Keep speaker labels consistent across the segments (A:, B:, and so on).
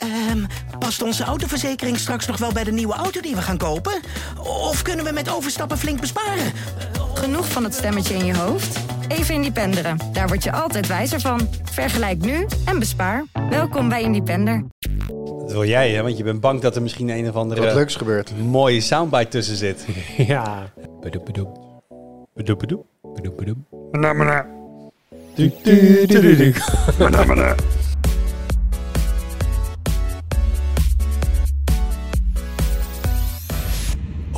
A: Ehm, past onze autoverzekering straks nog wel bij de nieuwe auto die we gaan kopen? Of kunnen we met overstappen flink besparen?
B: Genoeg van het stemmetje in je hoofd? Even Independeren. Daar word je altijd wijzer van. Vergelijk nu en bespaar. Welkom bij Independer.
C: Dat wil jij, hè? Want je bent bang dat er misschien een of andere
D: Wat leuks gebeurt.
C: mooie soundbite tussen zit.
E: Ja. Bedoep, bedoep. Bedoep, bedoep. Bedoep, bedoep.
D: Mana, mana.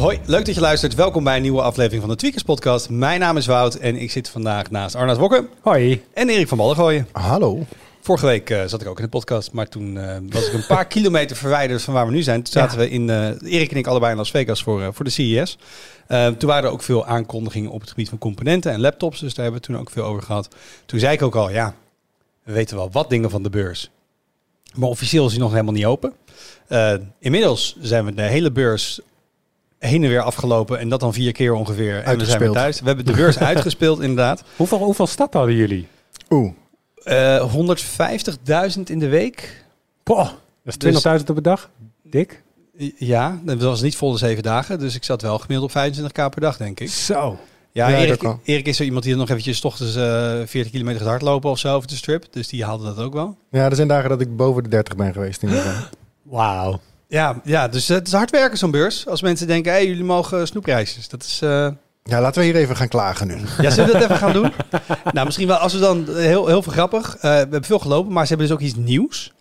C: Hoi, leuk dat je luistert. Welkom bij een nieuwe aflevering van de Tweakers Podcast. Mijn naam is Wout en ik zit vandaag naast Arnaud Wokken
E: Hoi.
C: en Erik van Ballegooien.
D: Hallo.
C: Vorige week eh, zat ik ook in de podcast, maar toen eh, was ik een paar kilometer verwijderd van waar we nu zijn. Toen zaten we in, eh, Erik en ik allebei in Las Vegas voor, eh, voor de CES. Toen waren er ook veel aankondigingen op het gebied van componenten en laptops, dus daar hebben we toen ook veel over gehad. Toen zei ik ook al, ja, we weten wel wat dingen van de beurs. Maar officieel is die nog helemaal niet open. Eh, inmiddels zijn we de hele beurs heen en weer afgelopen en dat dan vier keer ongeveer. En we zijn weer thuis. We hebben de beurs uitgespeeld inderdaad.
E: Hoeveel, hoeveel stad hadden jullie?
D: Oeh.
C: Eh 150.000 in de week.
E: Poh, dat is 20.000 op een dag. Dik.
C: Ja, dat was niet volle zeven dagen. Dus ik zat wel gemiddeld op 25k per dag, denk ik.
E: Zo.
C: Ja,
D: Ja, ik
C: Erik, is zo iemand die er nog eventjes 's ochtends eh 40 kilometer gaat hardlopen of zo over de strip. Dus die haalde dat ook wel.
D: Ja, er zijn dagen dat ik boven de 30 ben geweest.
E: Wauw.
C: Ja, ja dus het is hard werken zo'n beurs. Als mensen denken, hé, hey, jullie mogen snoepreisjes. Dat is... eh,
D: Ja, laten we hier even gaan klagen nu.
C: Ja, zullen we dat even gaan doen? Nou, misschien wel als we dan heel, heel veel grappig. Eh, we hebben veel gelopen, maar ze hebben dus ook iets nieuws.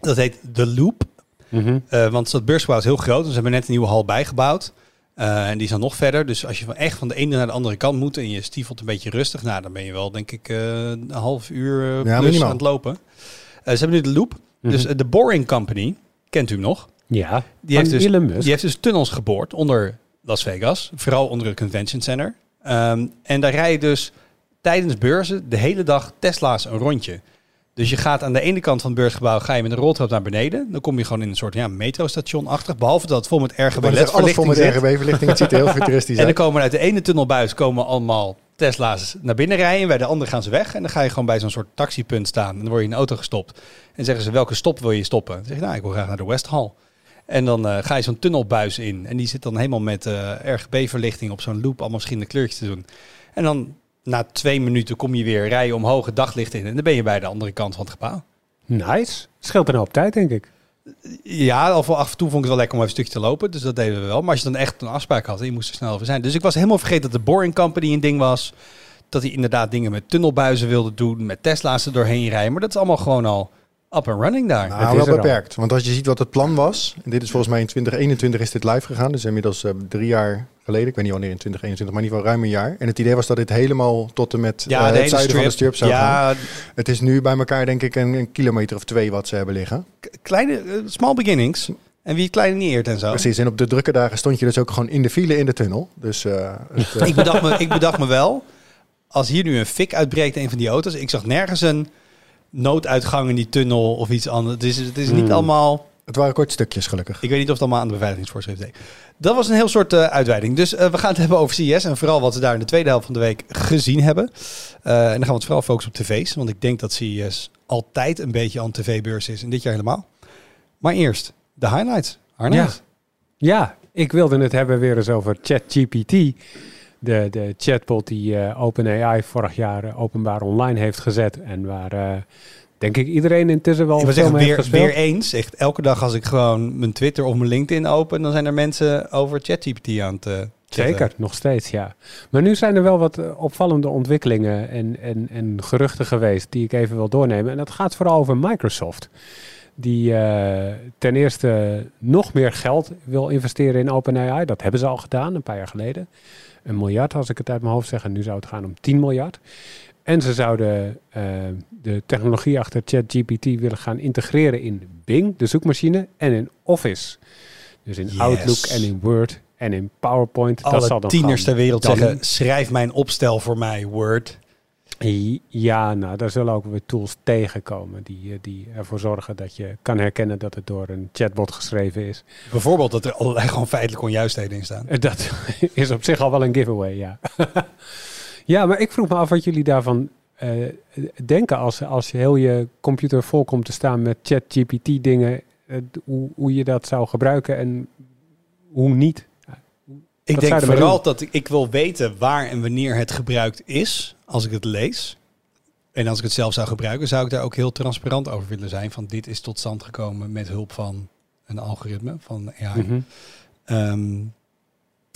C: Dat heet The Loop.
E: Mhm.
C: Eh, want dat beursgebouw is heel groot. Dus ze hebben net een nieuwe hal bijgebouwd. Eh, en die is dan nog verder. Dus als je van echt van de ene naar de andere kant moet en je stiefelt een beetje rustig, nou, dan ben je wel, denk ik, eh, een half uur eh, plus aan het lopen. Eh, ze hebben nu de Loop. Dus eh, de Boring Company, kent u hem nog?
E: Ja.
C: Die heeft, dus,
E: Elon Musk.
C: die heeft dus tunnels geboord onder Las Vegas. Vooral onder het Convention Center. Ehm, en daar rij je dus tijdens beurzen de hele dag Tesla's een rondje. Dus je gaat aan de ene kant van het beursgebouw ga je met een roltrap naar beneden. Dan kom je gewoon in een soort ja, metrostation-achtig. Behalve dat het vol met RGB
D: Maar er is alles vol met. RGB-verlichting. Het ziet er heel futuristisch
C: En dan
D: uit.
C: komen uit de ene tunnelbuis komen allemaal Tesla's naar binnen rijden. Bij de andere gaan ze weg. En dan ga je gewoon bij zo'n soort taxipunt staan. En dan word je in de auto gestopt. En zeggen ze, welke stop wil je stoppen? Dan zeg je, nou, ik wil graag naar de West Hall. En dan eh, ga je zo'n tunnelbuis in. En die zit dan helemaal met eh, RGB-verlichting op zo'n loop. Allemaal verschillende kleurtjes te doen. En dan na twee minuten kom je weer rijden omhoog het daglicht in. En dan ben je bij de andere kant van het gebouw.
E: Nice. Scheelt een hoop tijd, denk ik.
C: Ja, af, af en toe vond ik het wel lekker om even een stukje te lopen. Dus dat deden we wel. Maar als je dan echt een afspraak had, je moest er snel over zijn. Dus ik was helemaal vergeten dat de Boring Company een ding was. Dat hij inderdaad dingen met tunnelbuizen wilde doen. Met Tesla's er doorheen rijden. Maar dat is allemaal gewoon al up and running daar.
D: Nou,
E: Het is
D: wel
E: er al.
D: beperkt. Want als je ziet wat het plan was. En dit is volgens mij in 2021 is dit live gegaan. Dus inmiddels eh, drie jaar geleden. Ik weet niet wanneer in 2021, maar in ieder geval ruim een jaar. En het idee was dat dit helemaal tot en met
C: ja, de
D: het zuiden van de strip zou gaan.
C: Ja,
D: Het is nu bij elkaar denk ik een, een kilometer of twee wat ze hebben liggen.
C: k- kleine, eh, small beginnings. En wie het kleine niet eert en zo.
D: Precies. En op de drukke dagen stond je dus ook gewoon in de file in de tunnel. Dus het,
C: ik, bedacht me, ik bedacht me wel, als hier nu een fik uitbreekt, een van die auto's. Ik zag nergens een nooduitgang in die tunnel of iets anders. Het is, het is niet
E: Hmm.
C: allemaal...
D: het waren kort stukjes gelukkig.
C: Ik weet niet of het allemaal aan de beveiligingsvoorschrift deed. Dat was een heel soort eh, uitweiding. Dus eh, we gaan het hebben over CES en vooral wat we daar in de tweede helft van de week gezien hebben. Eh, en dan gaan we het vooral focussen op tv's, want ik denk dat CES altijd een beetje aan tv-beurs is en dit jaar helemaal. Maar eerst de highlights. Arne?
E: Ja. Ja, ik wilde het hebben weer eens over ChatGPT. De, de chatbot die eh, OpenAI vorig jaar eh, openbaar online heeft gezet. En waar, eh, denk ik, iedereen intussen wel
C: Ik
E: veel
C: zeggen,
E: mee
C: weer, weer eens. Echt elke dag als ik gewoon mijn Twitter of mijn LinkedIn open, dan zijn er mensen over ChatGPT aan het chatten.
E: Zeker, nog steeds, ja. Maar nu zijn er wel wat opvallende ontwikkelingen en, en, en geruchten geweest die ik even wil doornemen. En dat gaat vooral over Microsoft. Die ten eerste nog meer geld wil investeren in OpenAI. Dat hebben ze al gedaan, een paar jaar geleden. Een miljard, als ik het uit mijn hoofd zeg. En nu zou het gaan om 10 miljard. En ze zouden eh, de technologie achter ChatGPT willen gaan integreren in Bing, de zoekmachine, en in Office. Dus in
C: Yes.
E: Outlook en in Word en in PowerPoint. dat zal
C: Alle
E: dan
C: tieners ter wereld
E: dan-
C: zeggen, schrijf mijn opstel voor mij, Word.
E: Ja, nou, daar zullen ook weer tools tegenkomen die, eh, die ervoor zorgen dat je kan herkennen dat het door een chatbot geschreven is.
C: Bijvoorbeeld dat er allerlei gewoon feitelijke onjuistheden in staan.
E: Eh, Dat is op zich al wel een giveaway, ja. ja, maar ik vroeg me af wat jullie daarvan eh, denken als, als heel je computer vol komt te staan met ChatGPT dingen, hoe, hoe je dat zou gebruiken en hoe niet.
C: Ik denk vooral dat ik, ik wil weten waar en wanneer het gebruikt is, als ik het lees. En als ik het zelf zou gebruiken, zou ik daar ook heel transparant over willen zijn. Van dit is tot stand gekomen met hulp van een algoritme, van AI.
E: Mhm.
C: Ehm,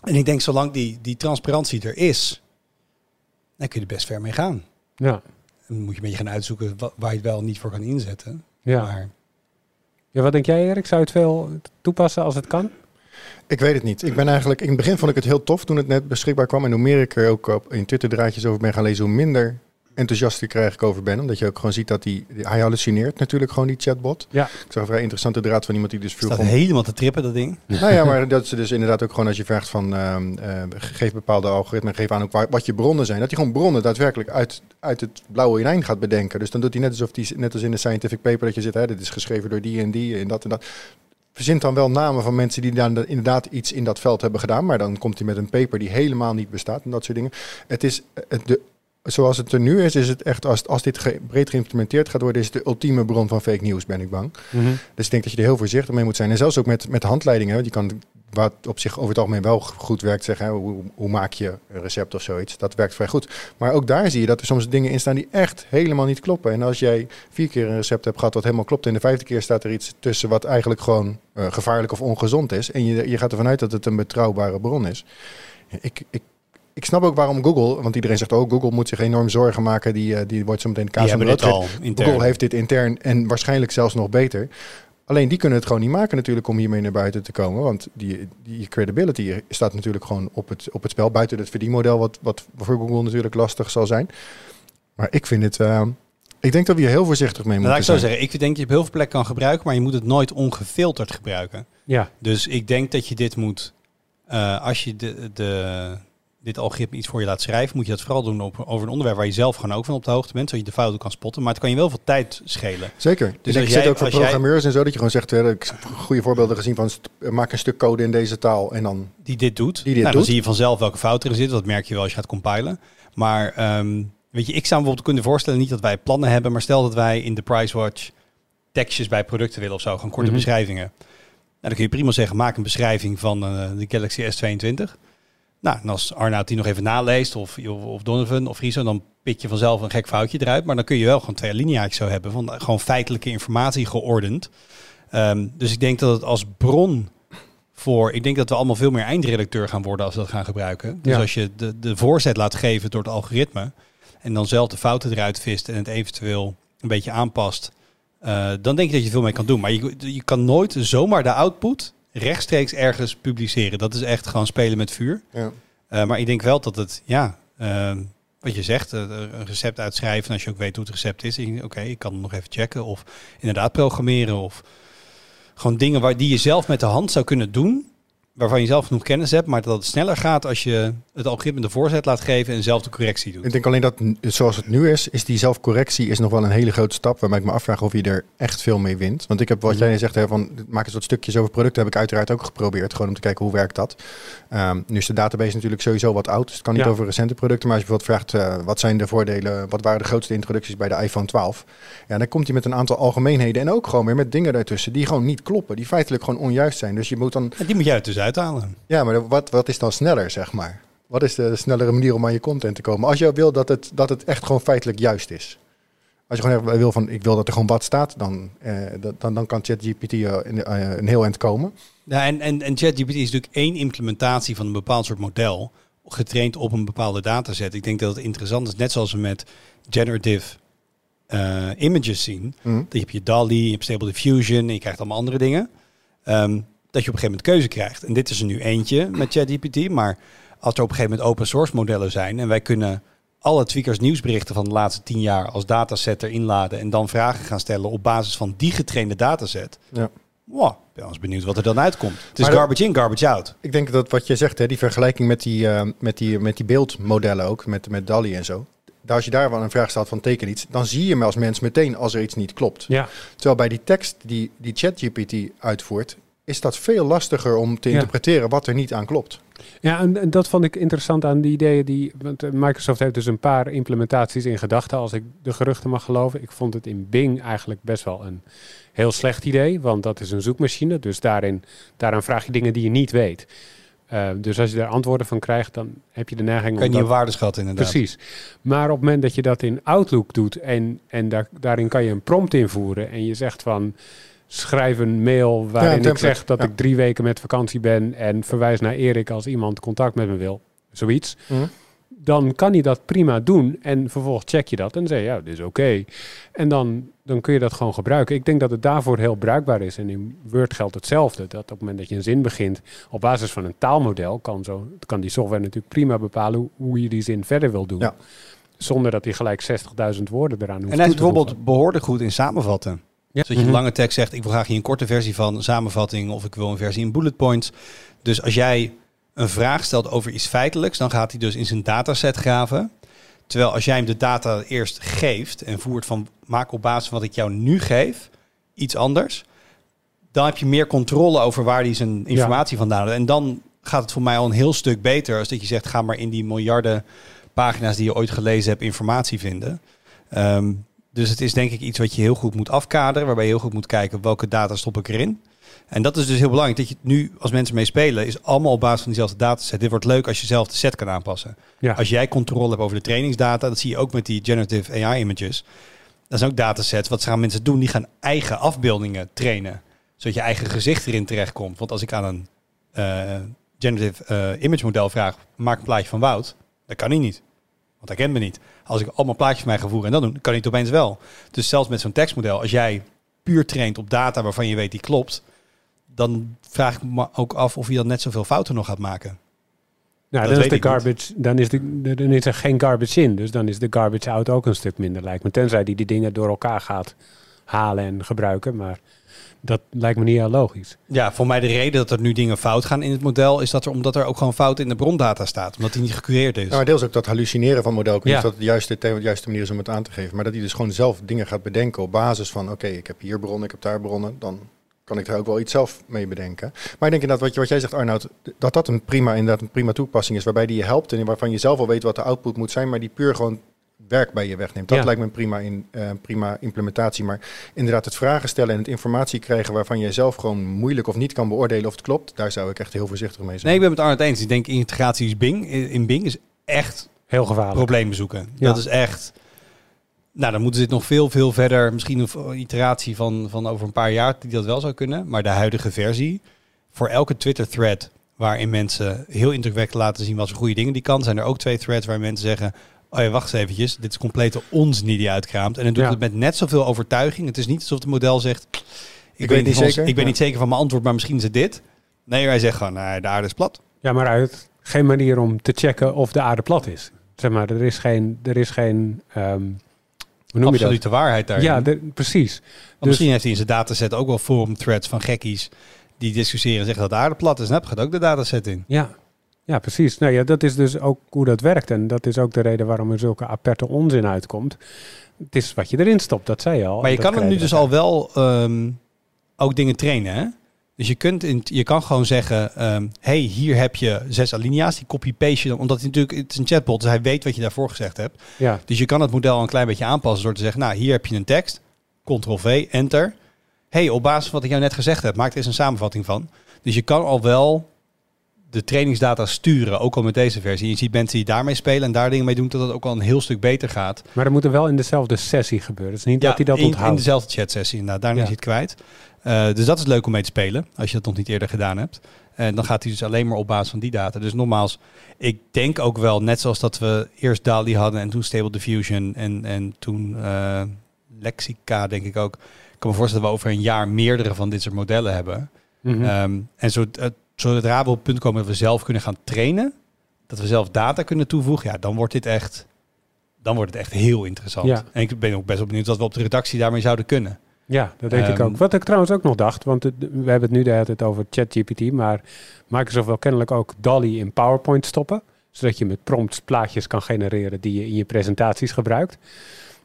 C: en ik denk, zolang die, die transparantie er is, dan kun je er best ver mee gaan.
E: Ja,
C: Dan moet je een beetje gaan uitzoeken wa- waar je het wel niet voor kan inzetten.
E: ja.
C: Maar
E: ja. Wat denk jij, Erik? Zou je het veel toepassen als het kan?
D: Ik weet het niet. Ik ben eigenlijk, in het begin vond ik het heel tof toen het net beschikbaar kwam. En hoe meer ik er ook op, in Twitter draadjes over ben gaan lezen, hoe minder enthousiast ik er eigenlijk over ben. Omdat je ook gewoon ziet dat die, hij hallucineert natuurlijk gewoon die chatbot.
E: Ja.
D: Ik zag een vrij interessante draad van iemand die dus veel
C: staat helemaal te trippen, dat ding.
D: Nou ja, maar dat ze dus inderdaad ook gewoon als je vraagt van ehm, eh, geef bepaalde algoritmen, geef aan ook waar, wat je bronnen zijn. Dat hij gewoon bronnen daadwerkelijk uit, uit het blauwe lijn gaat bedenken. Dus dan doet hij net alsof hij, net als in de scientific paper dat je zit, hè, dit is geschreven door die en die en dat en dat. Verzint dan wel namen van mensen die dan inderdaad iets in dat veld hebben gedaan. Maar dan komt hij met een paper die helemaal niet bestaat en dat soort dingen. Het is eh, de, zoals het er nu is, is het echt, als, als dit ge- breed geïmplementeerd gaat worden, is het de ultieme bron van fake news, ben ik bang.
E: Mhm.
D: Dus ik denk dat je er heel voorzichtig mee moet zijn. En zelfs ook met, met handleidingen. want Je kan, wat op zich over het algemeen wel goed werkt, zeggen, hoe, hoe maak je een recept of zoiets. Dat werkt vrij goed. Maar ook daar zie je dat er soms dingen in staan die echt helemaal niet kloppen. En als jij vier keer een recept hebt gehad wat helemaal klopt, en de vijfde keer staat er iets tussen wat eigenlijk gewoon eh, gevaarlijk of ongezond is. En je, je gaat ervan uit dat het een betrouwbare bron is. Ik, ik, ik snap ook waarom Google, want iedereen zegt, oh, Google moet zich enorm zorgen maken. Die, eh, die wordt zo meteen kaas
C: dit
D: brood. Google heeft dit intern en waarschijnlijk zelfs nog beter. Alleen die kunnen het gewoon niet maken natuurlijk om hiermee naar buiten te komen. Want die, die credibility staat natuurlijk gewoon op het, op het spel. Buiten het verdienmodel wat, wat voor Google natuurlijk lastig zal zijn. Maar ik vind het... eh, ik denk dat we hier heel voorzichtig mee
C: Nou, laat
D: moeten
C: ik zo
D: zijn.
C: zeggen, ik denk dat je op heel veel plekken kan gebruiken, maar je moet het nooit ongefilterd gebruiken.
E: Ja,
C: Dus ik denk dat je dit moet, eh, als je de, de, dit algoritme iets voor je laat schrijven, moet je dat vooral doen op, over een onderwerp waar je zelf gewoon ook van op de hoogte bent, zodat je de fouten kan spotten. Maar het kan je wel veel tijd schelen.
D: Zeker. Dus ik zit
C: jij-
D: ook voor
C: jij-
D: programmeurs en zo. Dat je gewoon zegt, hè, ik heb goede voorbeelden gezien van st- maak een stuk code in deze taal en dan...
C: Die dit doet.
D: Die dit
C: nou,
D: doet.
C: Dan zie je vanzelf welke fouten er zitten. Dat merk je wel als je gaat compilen. Maar ehm, weet je, ik zou me bijvoorbeeld kunnen voorstellen, niet dat wij plannen hebben, maar stel dat wij in de Pricewatch tekstjes bij producten willen of zo, gewoon korte
E: Mhm.
C: beschrijvingen. Nou, dan kun je prima zeggen, maak een beschrijving van eh, de Galaxy S22. Nou, en als Arnoud die nog even naleest, of, of, Donovan of Friso, dan pik je vanzelf een gek foutje eruit. Maar dan kun je wel gewoon twee lineaatjes zo hebben, van gewoon feitelijke informatie geordend. Ehm, dus ik denk dat het als bron voor, ik denk dat we allemaal veel meer eindredacteur gaan worden als we dat gaan gebruiken. Dus
E: Ja.
C: als je de, de voorzet laat geven door het algoritme en dan zelf de fouten eruit vist en het eventueel een beetje aanpast, eh, dan denk ik dat je veel mee kan doen. Maar je, je kan nooit zomaar de output rechtstreeks ergens publiceren. Dat is echt gewoon spelen met vuur.
D: Ja.
C: Eh, maar ik denk wel dat het, ja, eh, wat je zegt, eh, een recept uitschrijven. En als je ook weet hoe het recept is, oké, ik kan nog even checken. Of inderdaad programmeren. Of gewoon dingen waar, die je zelf met de hand zou kunnen doen. Waarvan je zelf genoeg kennis hebt, maar dat het sneller gaat als je het algoritme de voorzet laat geven en zelf de correctie doet.
D: Ik denk alleen dat zoals het nu is, is die zelfcorrectie is nog wel een hele grote stap. Waarbij ik me afvraag of je er echt veel mee wint. Want ik heb wat
E: Mhm.
D: jij zegt, hè, van maak eens wat stukjes over producten. Heb ik uiteraard ook geprobeerd. Gewoon om te kijken hoe werkt dat. Ehm, nu is de database natuurlijk sowieso wat oud. Dus het kan niet
E: Ja.
D: over recente producten. Maar als je bijvoorbeeld vraagt, eh, wat zijn de voordelen? Wat waren de grootste introducties bij de iPhone 12? Ja, dan komt hij met een aantal algemeenheden. En ook gewoon weer met dingen daartussen die gewoon niet kloppen. Die feitelijk gewoon onjuist zijn. Dus je moet dan...
C: Die moet jij er dus uithalen.
D: Ja, maar wat, wat is dan sneller, zeg maar? Wat is de snellere manier om aan je content te komen? Als je wil dat het, dat het echt gewoon feitelijk juist is. Als je gewoon wil van, ik wil dat er gewoon wat staat, dan, eh, dan, dan kan ChatGPT in, eh, een heel eind komen.
C: Ja, en, en, en ChatGPT is natuurlijk één implementatie van een bepaald soort model, getraind op een bepaalde dataset. Ik denk dat het interessant is, net zoals we met generative eh, images zien.
D: Mhm.
C: Dat je hebt je DALI, je hebt Stable Diffusion, en je krijgt allemaal andere dingen. Ehm, dat je op een gegeven moment keuze krijgt. En dit is er nu eentje met ChatGPT, maar als er op een gegeven moment open source modellen zijn en wij kunnen alle tweakers nieuwsberichten van de laatste tien jaar als dataset erin laden en dan vragen gaan stellen op basis van die getrainde dataset.
D: Ja.
C: Wow, ik ben wel eens benieuwd wat er dan uitkomt. Het is
D: Maar dat-
C: garbage in, garbage out.
D: Ik denk dat wat je zegt, hè, die vergelijking met die, eh, met die, met die beeldmodellen ook, met, met DALI en zo. Daar, als je daar wel een vraag stelt van teken iets, dan zie je hem als mens meteen als er iets niet klopt.
E: ja.
D: Terwijl bij die tekst die, die ChatGPT uitvoert, is dat veel lastiger om te
E: Ja.
D: interpreteren wat er niet aan klopt.
E: Ja, en, en dat vond ik interessant aan die ideeën die. Want eh, Microsoft heeft dus een paar implementaties in gedachten, als ik de geruchten mag geloven. Ik vond het in Bing eigenlijk best wel een heel slecht idee, want dat is een zoekmachine. Dus daarin, daaraan vraag je dingen die je niet weet. Eh, dus als je daar antwoorden van krijgt, dan heb je de neiging
C: Kan je
E: om
C: niet
E: dat-
C: een waarde schatten inderdaad.
E: Precies. Maar op het moment dat je dat in Outlook doet en, en daar, daarin kan je een prompt invoeren en je zegt van schrijf een mail waarin ik zeg dat
D: ja.
E: ik drie weken met vakantie ben en verwijs naar Erik als iemand contact met me wil, zoiets.
D: Mhm.
E: Dan kan hij dat prima doen en vervolgens check je dat en dan zeg je ja, dit is oké. En dan, dan kun je dat gewoon gebruiken. Ik denk dat het daarvoor heel bruikbaar is. En in Word geldt hetzelfde. Dat op het moment dat je een zin begint op basis van een taalmodel, kan, zo, kan die software natuurlijk prima bepalen hoe, hoe je die zin verder wil doen.
D: Ja.
E: Zonder dat hij gelijk 60.000 woorden eraan hoeft
C: En hij is bijvoorbeeld behoorlijk goed in samenvatten.
E: Ja.
C: Dus dat je
E: Mhm.
C: een lange tekst zegt, ik wil graag hier een korte versie van, een samenvatting, of ik wil een versie in bullet points. Dus als jij een vraag stelt over iets feitelijks, dan gaat hij dus in zijn dataset graven. Terwijl als jij hem de data eerst geeft en voert van maak op basis van wat ik jou nu geef iets anders, dan heb je meer controle over waar hij zijn informatie vandaan haalt. En dan gaat het voor mij al een heel stuk beter als dat je zegt ga maar in die miljarden pagina's die je ooit gelezen hebt informatie vinden. Ehm, dus het is denk ik iets wat je heel goed moet afkaderen, waarbij je heel goed moet kijken welke data stop ik erin. En dat is dus heel belangrijk, dat je nu als mensen mee spelen, is allemaal op basis van diezelfde dataset. Dit wordt leuk als je zelf de set kan aanpassen.
E: Ja.
C: Als jij controle hebt over de trainingsdata, dat zie je ook met die generative AI images. Dat zijn ook datasets. Wat gaan mensen doen? Die gaan eigen afbeeldingen trainen, zodat je eigen gezicht erin terechtkomt. Want als ik aan een eh, generative eh, image model vraag, maak een plaatje van Wout, dat kan hij niet. Want hij kent me niet. Als ik allemaal plaatjes van mij ga voeren en dat doen, kan hij het opeens wel. Dus zelfs met zo'n tekstmodel, als jij puur traint op data waarvan je weet die klopt, dan vraag ik me ook af of je dan net zoveel fouten nog gaat maken.
E: Nou,
C: dat
E: dan is, de
C: ik
E: garbage, dan, is de, dan is er geen garbage in. Dus dan is de garbage out ook een stuk minder, lijkt me. Tenzij die die dingen door elkaar gaat halen en gebruiken. Maar dat lijkt me niet heel logisch.
C: Ja, voor mij de reden dat er nu dingen fout gaan in het model, is dat er omdat er ook gewoon fout in de brondata staat. Omdat die niet gecureerd is.
D: Ja, maar deels ook dat hallucineren van model. Ik
E: Ja.
D: dat de juiste, de juiste manier is om het aan te geven. Maar dat hij dus gewoon zelf dingen gaat bedenken op basis van... oké, ik heb hier bronnen, ik heb daar bronnen. Dan kan ik er ook wel iets zelf mee bedenken. Maar ik denk inderdaad, wat, je, wat jij zegt Arnoud... dat dat een prima, inderdaad een prima toepassing is... waarbij die je helpt en waarvan je zelf al weet wat de output moet zijn... maar die puur gewoon werk bij je wegneemt. Dat
E: Ja.
D: lijkt me een prima, in, eh, prima implementatie. Maar inderdaad het vragen stellen en het informatie krijgen... waarvan je zelf gewoon moeilijk of niet kan beoordelen of het klopt... daar zou ik echt heel voorzichtig mee zijn.
C: Nee, ik ben het met Arnold eens. Ik denk integratie is Bing, in Bing is echt
E: Heel gevaarlijk.
C: problemen zoeken.
E: Ja.
C: Dat is echt... Nou, dan moeten ze dit nog veel, veel verder. Misschien een iteratie van, van over een paar jaar die dat wel zou kunnen. Maar de huidige versie, voor elke Twitter-thread waarin mensen heel indrukwekkend laten zien wat voor goede dingen die kan, zijn er ook twee threads waar mensen zeggen, oh ja, wacht eens eventjes, dit is complete onzin die uitkraamt. En dan doet
E: Ja.
C: het met net zoveel overtuiging. Het is niet alsof het model zegt, ik,
D: weet
C: weet
D: niet
C: niet
D: zeker.
C: ik ben niet zeker van mijn antwoord, maar misschien is het dit. Nee, hij zegt gewoon, nou, de aarde is plat.
E: Ja, maar uit geen manier om te checken of de aarde plat is. Zeg maar, er is geen, er is geen ehm, hoe noem je dat?
C: Absolute waarheid daarin.
E: Ja, de- precies.
C: Want
E: Dus-
C: Misschien heeft hij in zijn dataset ook wel forum threads van gekkies die discussiëren en zeggen dat de aarde plat is. Nou, gaat ook de dataset in.
E: Ja, ja precies. Nou ja, dat is dus ook hoe dat werkt. En dat is ook de reden waarom er zulke aperte onzin uitkomt. Het is wat je erin stopt, dat zei je al.
C: Maar je kan hem nu dus al wel ehm, ook dingen trainen, hè? Dus je, kunt in, je kan gewoon zeggen, ehm, hey, hier heb je zes alinea's, die copy-paste je dan. Omdat hij natuurlijk, het is een chatbot, dus hij weet wat je daarvoor gezegd hebt.
E: Ja,
C: Dus je kan het model een klein beetje aanpassen door te zeggen, nou, hier heb je een tekst, ctrl-v, enter. hey, op basis van wat ik jou net gezegd heb, maak er eens een samenvatting van. Dus je kan al wel de trainingsdata sturen, ook al met deze versie. Je ziet mensen die daarmee spelen en daar dingen mee doen, dat het ook al een heel stuk beter gaat.
E: maar dat moet er wel in dezelfde sessie gebeuren. Het is niet dat hij dat
C: in,
E: onthoudt.
C: in dezelfde chatsessie inderdaad. Daarna
E: Ja.
C: is hij het kwijt. Eh, dus dat is leuk om mee te spelen, als je dat nog niet eerder gedaan hebt. En dan gaat hij dus alleen maar op basis van die data. Dus nogmaals, ik denk ook wel, net zoals dat we eerst DALI hadden en toen Stable Diffusion en, en toen eh, Lexica, denk ik ook. Ik kan me voorstellen dat we over een jaar meerdere van dit soort modellen hebben.
E: Mhm.
C: Ehm, en zo, eh, zodra we op het punt komen dat we zelf kunnen gaan trainen, dat we zelf data kunnen toevoegen, ja, dan wordt dit echt, dan wordt het echt heel interessant.
E: Ja.
C: En ik ben ook best wel benieuwd wat we op de redactie daarmee zouden kunnen.
E: Ja, dat denk ik
C: Ehm,
E: ook. Wat ik trouwens ook nog dacht, want het- we hebben het nu de hele tijd over ChatGPT, maar Microsoft wil kennelijk ook DALI in PowerPoint stoppen, zodat je met prompts plaatjes kan genereren die je in je presentaties gebruikt.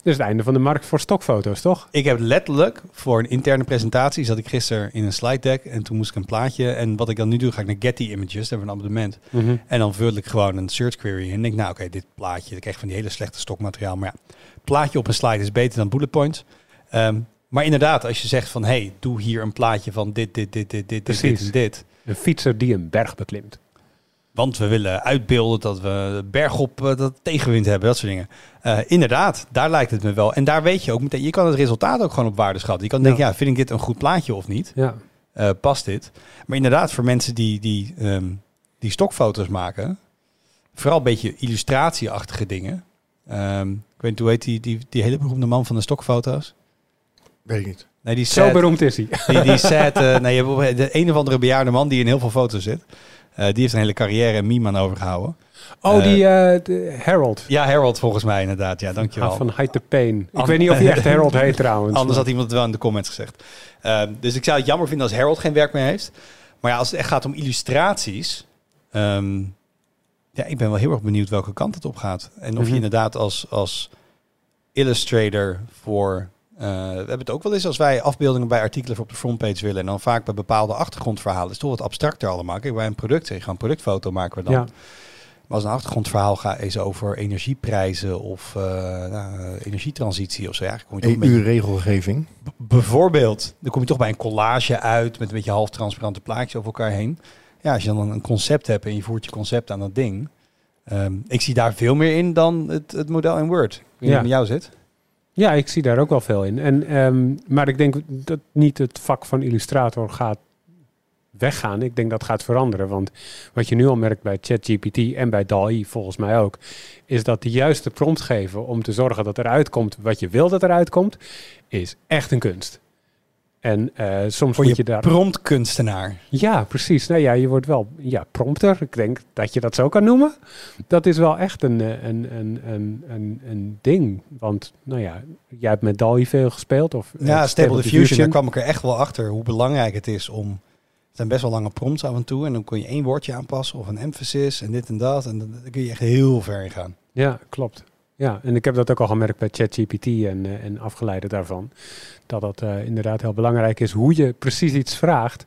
E: Is het einde van de markt voor stokfoto's, toch?
C: Ik heb letterlijk voor een interne presentatie zat ik gisteren in een slide deck en toen moest ik een plaatje. En wat ik dan nu doe, ga ik naar Getty Images, daar hebben we een abonnement.
E: Mhm.
C: En dan vul ik gewoon een search query en denk, nou oké, dit plaatje, ik krijg van die hele slechte stokmateriaal. Maar ja, plaatje op een slide is beter dan bullet points. Ehm, maar inderdaad, als je zegt van, hey, doe hier een plaatje van dit, dit, dit, dit, dit, dit, dit en dit.
E: Een fietser die een berg beklimt.
C: Want we willen uitbeelden dat we bergop uh, dat tegenwind hebben, dat soort dingen. Uh, inderdaad, daar lijkt het me wel. En daar weet je ook meteen, je kan het resultaat ook gewoon op waarde schatten. Je kan denken, ja, vind ik dit een goed plaatje of niet?
E: Ja.
C: Uh, past dit? Maar inderdaad, voor mensen die, die, um, die stokfoto's maken, vooral een beetje illustratieachtige dingen. Um, ik weet niet, hoe heet die, die, die hele beroemde man van de stokfoto's?
D: Weet ik niet.
C: Nee, die
E: Zo beroemd is hij.
C: Die, die set, uh, nee, je hebt de een of andere bejaarde man die in heel veel foto's zit. Uh, die heeft een hele carrière en meme aan overgehouden.
E: Oh, die uh, Harold.
C: Ja, Harold volgens mij inderdaad. Ja, dankjewel.
E: Ah, van Hide the Pain. Ik weet niet of hij echt Harold heet trouwens.
C: Anders had iemand het wel in de comments gezegd. Uh, dus ik zou het jammer vinden als Harold geen werk meer heeft. Maar ja, als het echt gaat om illustraties... Um, ja, ik ben wel heel erg benieuwd welke kant het op gaat. En of mm -hmm. je inderdaad als, als illustrator voor... Uh, we hebben het ook wel eens als wij afbeeldingen bij artikelen voor op de frontpage willen. En dan vaak bij bepaalde achtergrondverhalen. is toch wat abstracter allemaal. Kijk, bij een product gewoon een productfoto maken we dan. Ja. Maar als een achtergrondverhaal gaat is over energieprijzen of uh, nou, energietransitie of zo. Ja, kom je toch
D: EU-regelgeving.
C: Bijvoorbeeld. Dan kom je toch bij een collage uit met een beetje half transparante plaatjes over elkaar heen. Ja, als je dan een concept hebt en je voert je concept aan dat ding. Um, ik zie daar veel meer in dan het, het model in Word. Ik weet niet hoe het met jou zit.
E: Ja, ik zie daar ook wel veel in. En, um, maar ik denk dat niet het vak van illustrator gaat weggaan. Ik denk dat gaat veranderen. Want wat je nu al merkt bij ChatGPT en bij DALL-E volgens mij ook, is dat de juiste prompt geven om te zorgen dat eruit komt wat je wil dat eruit komt, is echt een kunst. En uh, soms
C: Voor
E: moet
C: je,
E: je daar.
C: promptkunstenaar.
E: Ja, precies. Nou ja, je wordt wel ja, prompter. Ik denk dat je dat zo kan noemen. Dat is wel echt een, een, een, een, een, een ding. Want, nou ja, jij hebt met DALL-E veel gespeeld. Of,
C: ja, Stable Diffusion, daar kwam ik er echt wel achter hoe belangrijk het is om... Het zijn best wel lange prompts af en toe. En dan kun je één woordje aanpassen of een emphasis en dit en dat. En dan kun je echt heel ver in gaan.
E: Ja, klopt. Ja, en ik heb dat ook al gemerkt bij ChatGPT en, uh, en afgeleiden daarvan. Dat dat uh, inderdaad heel belangrijk is hoe je precies iets vraagt.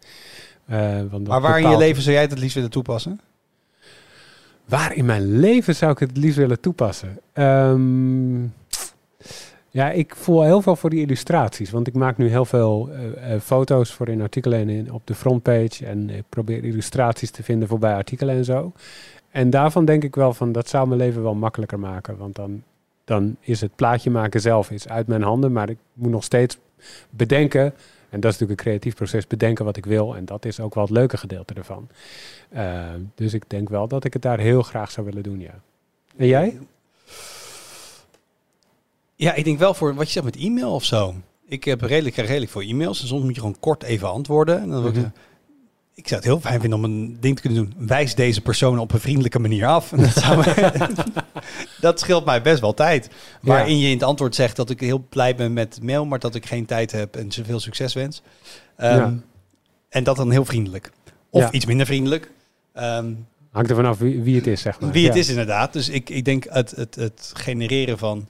E: Want
C: maar waar in je leven zou jij het het liefst willen toepassen?
E: Waar in mijn leven zou ik het het liefst willen toepassen? Um, ja, ik voel heel veel voor die illustraties. Want ik maak nu heel veel foto's voor in artikelen en in, op de frontpage. En ik probeer illustraties te vinden voor bij artikelen en zo. En daarvan denk ik wel van, dat zou mijn leven wel makkelijker maken. Want dan, dan is het plaatje maken zelf is uit mijn handen. Maar ik moet nog steeds bedenken, en dat is natuurlijk een creatief proces, bedenken wat ik wil. En dat is ook wel het leuke gedeelte ervan. Uh, dus ik denk wel dat ik het daar heel graag zou willen doen, ja. En jij?
C: Ja, ik denk wel voor wat je zegt met e-mail of zo. Ik heb redelijk, redelijk voor e-mails. En soms moet je gewoon kort even antwoorden. En dan mm -hmm. Ik zou het heel fijn vinden om een ding te kunnen doen. Wijs deze persoon op een vriendelijke manier af. Dat, zou dat scheelt mij best wel tijd. Waarin je in het antwoord zegt dat ik heel blij ben met mail, maar dat ik geen tijd heb en zoveel succes wens. Um, ja. En dat dan heel vriendelijk. Of ja. iets minder vriendelijk. Um,
E: Hangt er vanaf wie, wie het is, zeg maar.
C: Wie het is inderdaad. Dus ik, ik denk het, het, het genereren van...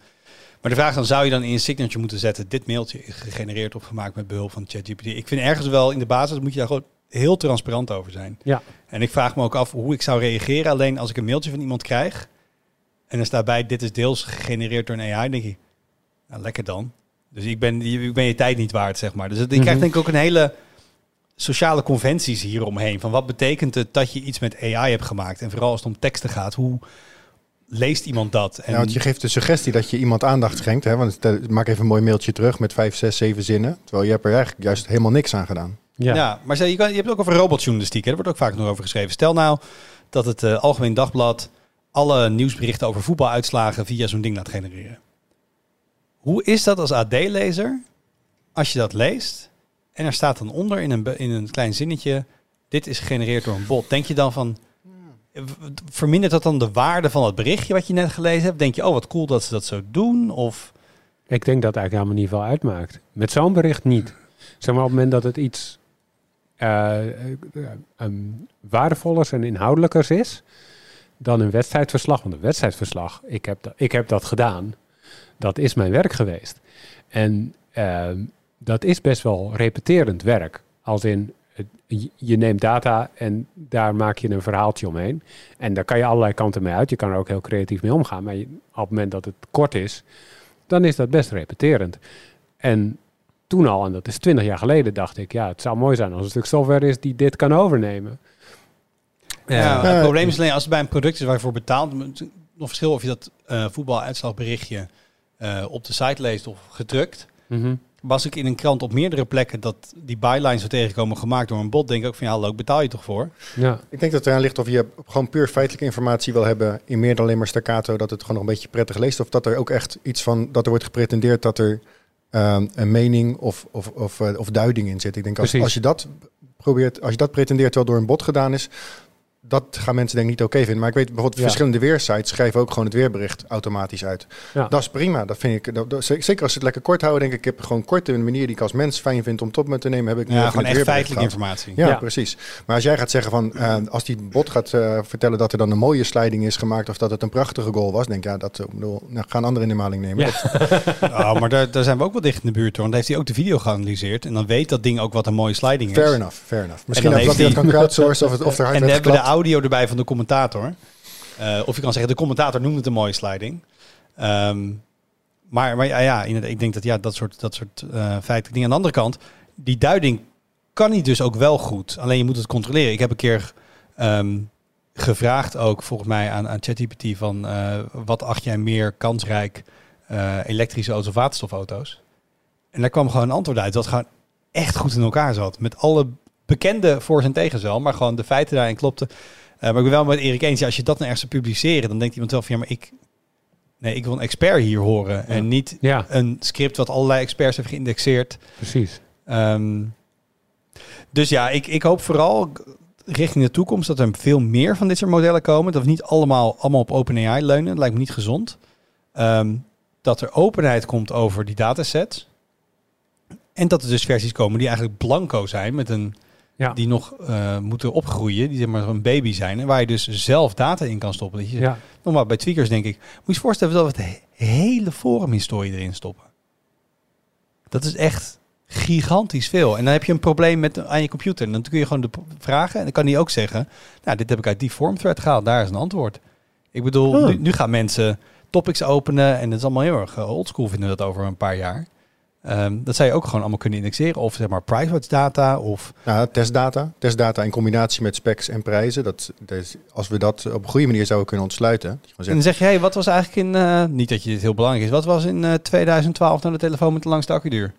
C: Maar de vraag is dan, zou je dan in je signature moeten zetten... dit mailtje is gegenereerd of gemaakt met behulp van ChatGPT. Ik vind ergens wel in de basis moet je daar gewoon heel transparant over zijn.
E: Ja.
C: En ik vraag me ook af hoe ik zou reageren. Alleen als ik een mailtje van iemand krijg en er staat bij dit is deels gegenereerd door een AI, denk ik, nou lekker dan. Dus ik ben, ik ben je tijd niet waard, zeg maar. Dus ik krijg denk ik ook een hele sociale conventies hieromheen. Van wat betekent het dat je iets met AI hebt gemaakt? En vooral als het om teksten gaat, hoe leest iemand dat? En
D: ja, want je geeft de suggestie dat je iemand aandacht schenkt. Hè? Want maak even een mooi mailtje terug met vijf, zes, zeven zinnen. Terwijl je hebt er eigenlijk juist helemaal niks aan gedaan.
C: Ja. ja, maar je, kan, je hebt ook over robotjournalistiek. Hè? Daar wordt ook vaak nog over geschreven. Stel nou dat het uh, Algemeen Dagblad alle nieuwsberichten over voetbaluitslagen via zo'n ding laat genereren. Hoe is dat als AD-lezer als je dat leest en er staat dan onder in een, in een klein zinnetje, dit is gegenereerd door een bot. Denk je dan van, vermindert dat dan de waarde van het berichtje wat je net gelezen hebt? Denk je, oh wat cool dat ze dat zo doen? Of...
E: Ik denk dat het eigenlijk helemaal niet veel uitmaakt. Met zo'n bericht niet. Zeg maar op het moment dat het iets um, en inhoudelijkers is dan een wedstrijdverslag. Want een wedstrijdverslag, ik heb, ik heb dat gedaan. Dat is mijn werk geweest. En ehm, dat is best wel repeterend werk. Als in, je neemt data en daar maak je een verhaaltje omheen. En daar kan je allerlei kanten mee uit. Je kan er ook heel creatief mee omgaan. Maar je- op het moment dat het kort is, dan is dat best repeterend. En toen al, en dat is twintig jaar geleden, dacht ik, ja, het zou mooi zijn als er een stuk software is die dit kan overnemen.
C: Ja,
D: Eh,
C: het probleem is alleen als het bij een product is waar je voor betaalt. het is Nog verschil of je dat eh voetbaluitslagberichtje eh, op de site leest of gedrukt. Was ik in een krant op meerdere plekken dat die bylines zo tegenkomen gemaakt door een bot, denk ik ook van ja, hallo, ik betaal je toch voor?
E: Ja,
D: Ik denk dat het eraan ligt of je gewoon puur feitelijke informatie wil hebben in meer dan alleen maar staccato, dat het gewoon nog een beetje prettig leest. Of dat er ook echt iets van, dat er wordt gepretendeerd dat er ehm, een mening of, of, of, eh, of duiding in zit. Ik denk als,
E: Precies.
D: als je dat probeert, als je dat pretendeert terwijl door een bot gedaan is, dat gaan mensen denk ik niet oké vinden. Maar ik weet bijvoorbeeld
E: Ja.
D: verschillende weersites schrijven ook gewoon het weerbericht automatisch uit.
E: Ja.
D: Dat is prima. Dat vind ik, dat, dat- zeker als ze het lekker kort houden, denk ik, ik heb gewoon kort een manier die ik als mens fijn vind om tot me te nemen, heb ik
C: Ja, gewoon echt feitelijke informatie.
D: Ja,
E: Ja.
D: precies. Maar als jij gaat zeggen van, eh, als die bot gaat eh, vertellen dat er dan een mooie sliding is gemaakt of dat het een prachtige goal was, denk ik, ja, dat eh, bedoel, nou, gaan anderen in de maling nemen.
E: Ja.
D: Dat-
C: Oh, maar daar, daar zijn we ook wel dicht in de buurt hoor. Want dan heeft hij ook de video geanalyseerd. En dan weet dat ding ook wat een mooie sliding is.
D: fair enough, fair enough. Misschien dat hij dat kan crowdsourcen of, het, of er hard
C: En dan
D: werd
C: audio erbij van de commentator. Eh, of je kan zeggen, de commentator noemt het een mooie sliding. Ehm, maar maar ja, ja, ik denk dat ja, dat soort, dat soort eh feitelijke dingen. Aan de andere kant, die duiding kan hij dus ook wel goed. Alleen je moet het controleren. Ik heb een keer ehm, gevraagd ook volgens mij aan, aan ChatGPT van eh, wat acht jij meer kansrijk elektrische auto's of waterstofauto's? En daar kwam gewoon een antwoord uit dat gewoon echt goed in elkaar zat. Met alle bekende voor's en tegens wel, maar gewoon de feiten daarin klopten. Eh, maar ik ben wel met Erik eens, ja, als je dat nou ergens publiceren, dan denkt iemand wel van ja, maar ik, nee, ik wil een expert hier horen en niet
E: ja
C: een script wat allerlei experts heeft geïndexeerd.
E: precies.
C: Ehm, dus ja, ik, ik hoop vooral richting de toekomst dat er veel meer van dit soort modellen komen. Dat we niet allemaal, allemaal op OpenAI leunen. Dat lijkt me niet gezond. Ehm, dat er openheid komt over die datasets. En dat er dus versies komen die eigenlijk blanco zijn met een
E: Ja.
C: die nog eh, moeten opgroeien, die zeg maar een baby zijn en waar je dus zelf data in kan stoppen. Dat je,
E: Ja,
C: Normaal bij tweakers denk ik, moet je je voorstellen dat we het he- hele forumhistorie erin stoppen. Dat is echt gigantisch veel. En dan heb je een probleem met aan je computer. En dan kun je gewoon de vragen. En dan kan hij ook zeggen, nou, dit heb ik uit die form thread gehaald. Daar is een antwoord. Ik bedoel,
E: Oh.
C: nu, nu gaan mensen topics openen. En dat is allemaal heel erg eh, oldschool vinden we dat over een paar jaar. Ehm, dat zou je ook gewoon allemaal kunnen indexeren. Of zeg maar private data. Of
D: Ja, testdata. Testdata in combinatie met specs en prijzen. Dat, dat is- als we dat op een goede manier zouden kunnen ontsluiten.
C: En dan zeg je, hey, wat was eigenlijk in, eh, niet dat je dit heel belangrijk is, wat was in eh, 2012 nou de telefoon met de langste accuduur?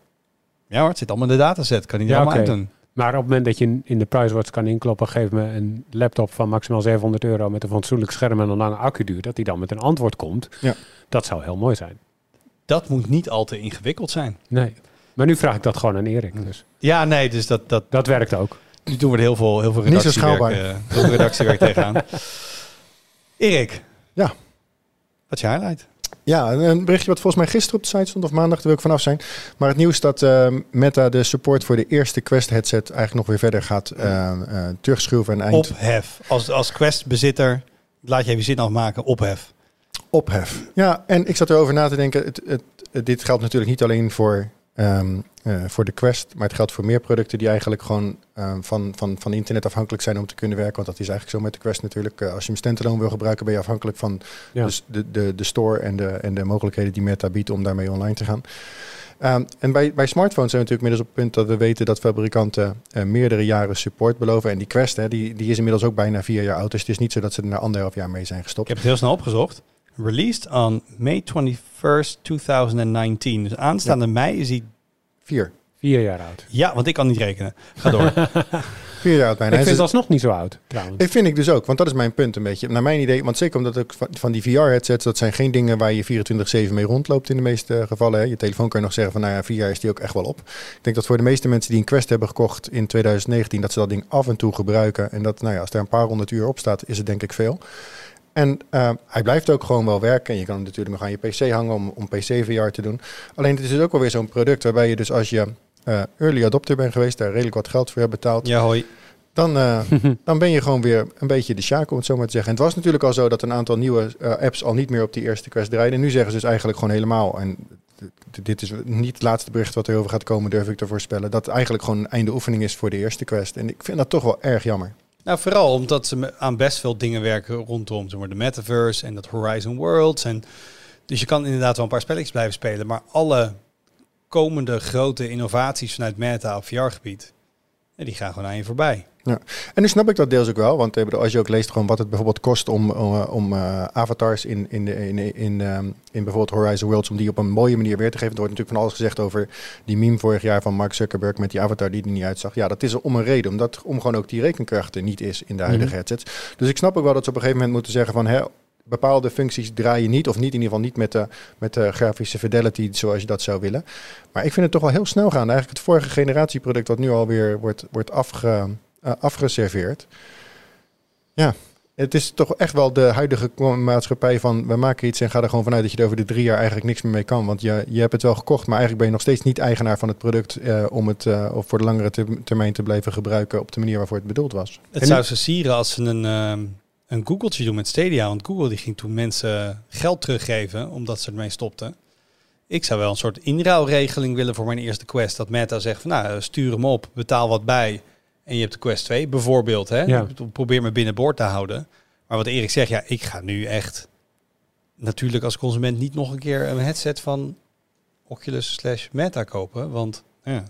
C: Ja hoor, het zit allemaal in de dataset, kan er
E: Ja,
C: allemaal doen.
E: maar op het moment dat je in de PriceWatch kan inkloppen, geef me een laptop van maximaal 700 euro met een fatsoenlijk scherm en een lange accuduur, dat die dan met een antwoord komt,
D: Ja.
E: dat zou heel mooi zijn.
C: Dat moet niet al te ingewikkeld zijn.
E: Nee. Maar nu vraag ik dat gewoon aan Erik. Dus
C: Ja, nee, dus dat, dat,
E: dat werkt ook.
C: nu doen we er heel veel, heel veel
D: Niet zo
C: redactiewerk, eh, heel veel redactiewerk tegenaan. Erik.
D: Ja.
C: Wat is je highlight?
D: Ja, een berichtje wat volgens mij gisteren op de site stond of maandag, daar wil ik vanaf zijn. Maar het nieuws dat eh, Meta de support voor de eerste Quest headset eigenlijk nog weer verder gaat eh, eh, terugschroeven en eind
C: Ophef. Als, als Quest-bezitter, laat je even zin afmaken, ophef.
D: Ophef. Ja, en ik zat erover na te denken. Het, het, het- dit geldt natuurlijk niet alleen voor, ehm, eh, voor de Quest, maar het geldt voor meer producten die eigenlijk gewoon ehm, van, van, van internet afhankelijk zijn om te kunnen werken. Want dat is eigenlijk zo met de Quest natuurlijk. Eh, als je hem standalone wil gebruiken, ben je afhankelijk van
E: Ja.
D: dus de, de, de store en de, en de mogelijkheden die Meta biedt om daarmee online te gaan. Ehm, en bij, bij smartphones zijn we natuurlijk inmiddels op het punt dat we weten dat fabrikanten eh, meerdere jaren support beloven. En die Quest, hè, die, die is inmiddels ook bijna vier jaar oud. Dus het is niet zo dat ze er na anderhalf jaar mee zijn
C: Ik
D: gestopt.
C: heb het heel snel opgezocht. Released on May 21st, 2019. Dus aanstaande mei is hij...
D: Vier.
E: Vier jaar oud.
C: Ja, want ik kan niet rekenen. Ga door.
D: Vier jaar oud bijna.
E: ik
D: En
E: vind het alsnog niet zo oud, trouwens.
D: Dat vind ik dus ook, want dat is mijn punt een beetje. Naar mijn idee, want zeker omdat ook van, van die VR-headsets, dat zijn geen dingen waar je 24-7 mee rondloopt in de meeste gevallen. Hè. Je telefoon kan je nog zeggen van, nou ja, vier jaar is die ook echt wel op. Ik denk dat voor de meeste mensen die een Quest hebben gekocht in 2019, dat ze dat ding af en toe gebruiken. En dat, nou ja, als er een paar honderd uur op staat, is het denk ik veel. En eh, hij blijft ook gewoon wel werken. En je kan hem natuurlijk nog aan je PC hangen om, om PC-VR te doen. Alleen het is dus ook wel weer zo'n product waarbij je dus als je eh, early adopter bent geweest, daar redelijk wat geld voor hebt betaald
C: ja, hoi.
D: dan, eh, dan ben je gewoon weer een beetje de sjaak, om het zo maar te zeggen. En het was natuurlijk al zo dat een aantal nieuwe eh, apps al niet meer op die eerste quest draaiden. Nu zeggen ze dus eigenlijk gewoon helemaal, en dit is niet het laatste bericht wat erover gaat komen, durf ik te voorspellen, dat het eigenlijk gewoon een einde oefening is voor de eerste quest. En ik vind dat toch wel erg jammer.
C: Nou, vooral omdat ze aan best veel dingen werken rondom de metaverse en dat Horizon Worlds. En, dus je kan inderdaad wel een paar spelletjes blijven spelen, maar alle komende grote innovaties vanuit Meta op VR-gebied, die gaan gewoon aan je voorbij.
D: En nu snap ik dat deels ook wel, want eh, als je ook leest gewoon wat het bijvoorbeeld kost om, om, eh, eh, avatars in, in, de- in, in, ehm, in bijvoorbeeld Horizon Worlds, om die op een mooie manier weer te geven. Er wordt natuurlijk van alles gezegd over die meme vorig jaar van Mark Zuckerberg met die avatar die er niet uitzag. Ja, dat is er om een reden, omdat om gewoon ook die rekenkracht er niet is in de huidige
E: Mhm.
D: headsets. Dus ik snap ook wel dat ze op een gegeven moment moeten zeggen van hè, bepaalde functies draaien niet, of niet in ieder geval niet met de, met de grafische fidelity zoals je dat zou willen. Maar ik vind het toch wel heel snel gaan. Eigenlijk het vorige generatieproduct wat nu alweer wordt, wordt afge, afgeserveerd. Ja, het is toch echt wel de huidige maatschappij van we maken iets en ga er gewoon vanuit dat je er over de drie jaar eigenlijk niks meer mee kan. Want je, je hebt het wel gekocht, maar eigenlijk ben je nog steeds niet eigenaar van het product eh, om het eh, of voor de langere ter- termijn te blijven gebruiken op de manier waarvoor het bedoeld was.
C: Het
E: En
C: zou ze sieren als ze een, ehm een Googeltje doen met Stadia. Want Google die ging toen mensen geld teruggeven omdat ze ermee stopten. Ik zou wel een soort inruilregeling willen voor mijn eerste Quest. Dat Meta zegt van nou, stuur hem op, betaal wat bij. En je hebt de Quest 2 bijvoorbeeld. Hè?
E: Ja.
C: Probeer me binnenboord te houden. Maar wat Erik zegt, ja, ik ga nu echt natuurlijk als consument niet nog een keer een headset van Oculus slash Meta kopen. Want ja,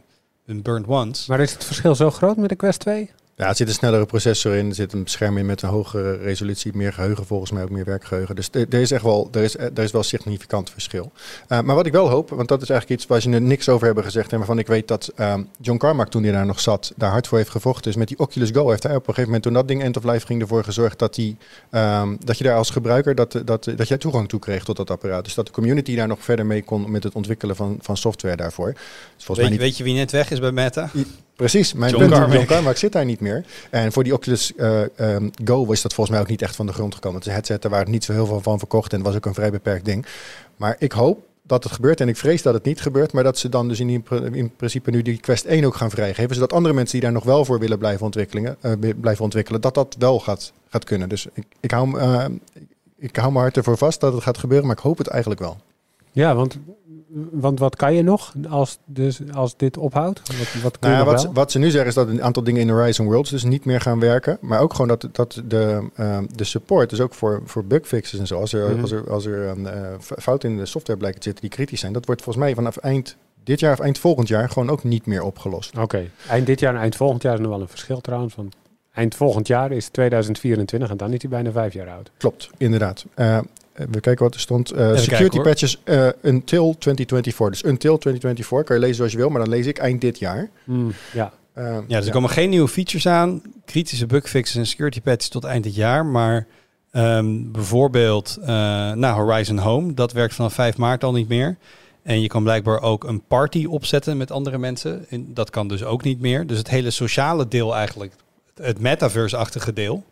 C: een burned once.
E: Maar is het verschil zo groot met de Quest 2?
D: Ja, er zit een snellere processor in, er zit een scherm in met een hogere resolutie, meer geheugen volgens mij, ook meer werkgeheugen. Dus er is echt wel, er is, er is wel significant verschil. Uh, maar wat ik wel hoop, want dat is eigenlijk iets waar ze nu niks over hebben gezegd en waarvan ik weet dat um, John Carmack toen hij daar nog zat, daar hard voor heeft gevochten. Dus met die Oculus Go heeft hij op een gegeven moment toen dat ding end of life ging ervoor gezorgd dat, die, um, dat je daar als gebruiker, dat, dat, dat jij toegang toe kreeg tot dat apparaat. Dus dat de community daar nog verder mee kon met het ontwikkelen van, van software daarvoor. Dus
C: weet, mij niet... weet je wie net weg is bij Meta?
D: Precies, mijn
C: John
D: punt,
C: Carmack.
D: John Carmack zit daar niet meer. En voor die Oculus uh, um, Go was dat volgens mij ook niet echt van de grond gekomen. Het is een headset, daar waren niet zo heel veel van verkocht en het was ook een vrij beperkt ding. Maar ik hoop dat het gebeurt en ik vrees dat het niet gebeurt, maar dat ze dan dus in, in principe nu die Quest 1 ook gaan vrijgeven, zodat andere mensen die daar nog wel voor willen blijven ontwikkelen, uh, blijven ontwikkelen dat dat wel gaat, gaat kunnen. Dus ik, ik, hou, uh, ik hou me hard ervoor vast dat het gaat gebeuren, maar ik hoop het eigenlijk wel.
E: Ja, want want wat kan je nog als, dus, als dit ophoudt? Wat, wat, kun
D: nou ja, wat, wat, ze nu zeggen is dat een aantal dingen in Horizon Worlds dus niet meer gaan werken. Maar ook gewoon dat, dat de, uh, de support, dus ook voor, voor bugfixes en zo. Als er,
E: Mhm.
D: mm -hmm. als er, als er uh, fouten in de software blijken te zitten die kritisch zijn. Dat wordt volgens mij vanaf eind dit jaar of eind volgend jaar gewoon ook niet meer opgelost.
E: Oké, okay. eind dit jaar en eind volgend jaar is nog wel een verschil trouwens. Want eind volgend jaar is 2024 en dan is hij bijna vijf jaar oud.
D: Klopt, inderdaad. Uh, we kijken wat er stond. Uh, security kijken, patches uh, until 2024. Dus until 2024 kan je lezen zoals je wil, maar dan lees ik eind dit jaar.
E: Mm, ja.
C: Uh, ja, dus er ja. komen geen nieuwe features aan. Kritische bugfixes en security patches tot eind dit jaar. Maar um, bijvoorbeeld uh, nou, Horizon Home, dat werkt vanaf 5 maart al niet meer. En je kan blijkbaar ook een party opzetten met andere mensen. En dat kan dus ook niet meer. Dus het hele sociale deel eigenlijk, het metaverse-achtige deel.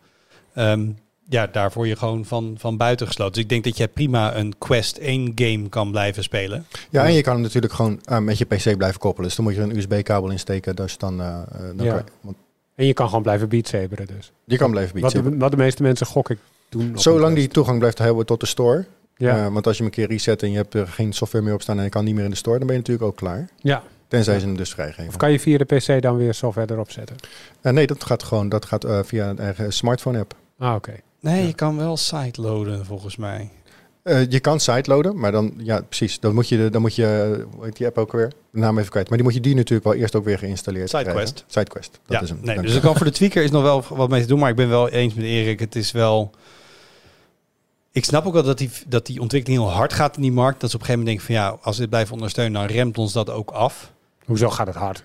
C: Um, ja, daar word je gewoon van, van buiten gesloten. Dus ik denk dat je prima een Quest 1 game kan blijven spelen.
D: Ja, en je kan hem natuurlijk gewoon uh, met je PC blijven koppelen. Dus dan moet je er een USB-kabel in steken. Dus dan, uh, dan
E: ja.
D: kan je, want
E: en je kan gewoon blijven beatsaberen dus.
D: Je kan blijven
E: wat
D: beatsaberen.
E: wat de meeste mensen gok ik doen.
D: Zolang die toegang blijft hebben tot de store.
E: Ja.
D: Uh, want als je hem een keer reset en je hebt er geen software meer op staan en je kan niet meer in de store, dan ben je natuurlijk ook klaar.
E: Ja.
D: Tenzij
E: ja.
D: ze hem dus vrijgeven.
E: Of kan je via de PC dan weer software erop zetten?
D: Uh, nee, dat gaat gewoon dat gaat, uh, via een eigen smartphone app.
E: Ah, oké. Okay.
C: Nee, ja. je kan wel sideloaden volgens mij.
D: Uh, je kan sideloaden, maar dan, ja, precies. Dan moet je, dan moet je hoe heet die app ook weer? De naam even kwijt. Maar die moet je die natuurlijk wel eerst ook weer geïnstalleerd
C: Sidequest.
D: krijgen. Sidequest, dat
C: ja,
D: is hem.
C: Nee, dus ik kan voor de tweaker is nog wel wat mee te doen, maar ik ben wel eens met Erik. Het is wel... Ik snap ook wel dat die, dat die ontwikkeling heel hard gaat in die markt. Dat ze op een gegeven moment denken van ja, als we dit blijven ondersteunen, dan remt ons dat ook af.
E: Hoezo gaat het hard?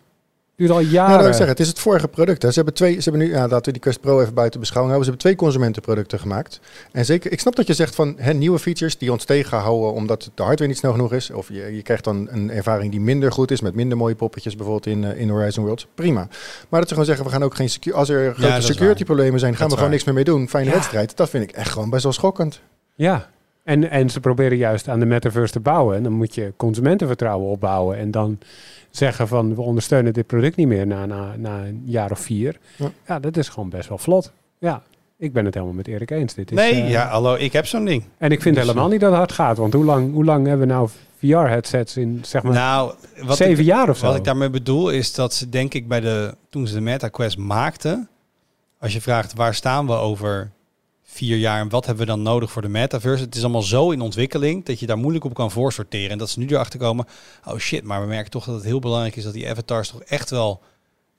E: Duurt al jaren.
D: Nou, dat wil ik zeggen, het is het vorige product. Hè. Ze hebben twee, ze hebben nu, ja, laten we die Quest Pro even buiten beschouwing houden. Ze hebben twee consumentenproducten gemaakt. En zeker, ik snap dat je zegt van hè, nieuwe features die ons tegenhouden omdat de hardware niet snel genoeg is. Of je, je krijgt dan een ervaring die minder goed is met minder mooie poppetjes, bijvoorbeeld in, uh, in Horizon Worlds. Prima. Maar dat ze gewoon zeggen, we gaan ook geen secu- als er grote
C: Ja,
D: security problemen zijn, gaan
C: Dat
D: we gewoon
C: waar.
D: niks meer mee doen. Fijne
E: Ja.
D: wedstrijd. Dat vind ik echt gewoon best wel schokkend.
E: Ja. En, en ze proberen juist aan de metaverse te bouwen. En dan moet je consumentenvertrouwen opbouwen. En dan zeggen van we ondersteunen dit product niet meer na, na, na een jaar of vier.
D: Ja.
E: Ja. dat is gewoon best wel vlot. Ja, ik ben het helemaal met Erik eens. Dit is,
C: Nee,
E: eh,
C: ja, hallo, ik heb zo'n ding.
E: En ik vind
C: Dus,
E: helemaal niet dat het hard gaat. Want hoe lang, hoe lang hebben we nou VR-headsets in, zeg maar,
C: Nou, wat
E: zeven
C: ik,
E: jaar of zo?
C: Wat ik daarmee bedoel is dat ze denk ik bij de toen ze de MetaQuest maakten, als je vraagt waar staan we over vier jaar en wat hebben we dan nodig voor de metaverse, het is allemaal zo in ontwikkeling dat je daar moeilijk op kan voorsorteren en dat ze nu erachter komen, oh shit, maar we merken toch dat het heel belangrijk is dat die avatars toch echt wel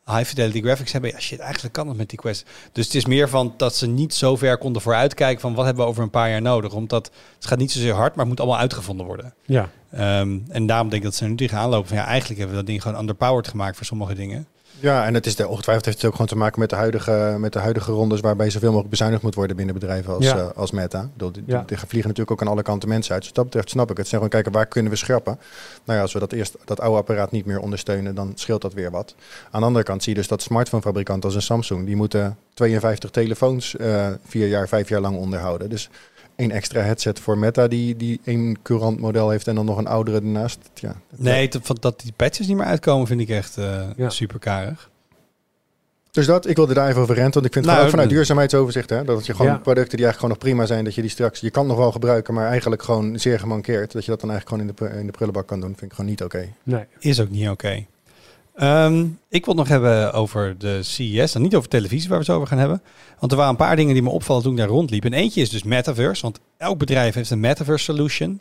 C: high fidelity graphics hebben. Ja shit, eigenlijk kan het met die Quest. Dus het is meer van dat ze niet zo ver konden vooruitkijken van wat hebben we over een paar jaar nodig, omdat het gaat niet zozeer hard, maar het moet allemaal uitgevonden worden.
E: Ja,
C: Ehm, en daarom denk ik dat ze er nu tegen aanlopen van ja, eigenlijk hebben we dat ding gewoon underpowered gemaakt voor sommige dingen.
D: Ja, en het is de, ongetwijfeld heeft het ook gewoon te maken met de huidige, met de huidige rondes waarbij zoveel mogelijk bezuinigd moet worden binnen bedrijven als,
E: Ja.
D: eh, als Meta. Ik bedoel, die,
E: Ja.
D: die vliegen natuurlijk ook aan alle kanten mensen uit. Dus dat betreft snap ik het. Ze zeggen gewoon kijken waar kunnen we schrappen. Nou ja, als we dat eerst dat oude apparaat niet meer ondersteunen, dan scheelt dat weer wat. Aan de andere kant zie je dus dat smartphonefabrikanten als een Samsung, die moeten 52 telefoons eh, vier jaar, vijf jaar lang onderhouden. Dus één extra headset voor Meta die, die één courant model heeft en dan nog een oudere ernaast. Ja,
C: Nee, dat, van- dat die patches niet meer uitkomen vind ik echt eh
E: Ja.
C: super karig.
D: Dus dat, ik wilde daar even over renten, want ik vind het
C: Nou,
D: ook vanuit duurzaamheidsoverzicht, hè, dat je gewoon
E: Ja.
D: producten die eigenlijk gewoon nog prima zijn, dat je die straks, je kan nog wel gebruiken, maar eigenlijk gewoon zeer gemankeerd, dat je dat dan eigenlijk gewoon in de, in de prullenbak kan doen, vind ik gewoon niet oké.
E: nee.
C: Is ook niet oké. Ehm, ik wil het nog hebben over de CES. En niet over televisie waar we het over gaan hebben. Want er waren een paar dingen die me opvallen toen ik daar rondliep. En eentje is dus metaverse. Want elk bedrijf heeft een metaverse solution.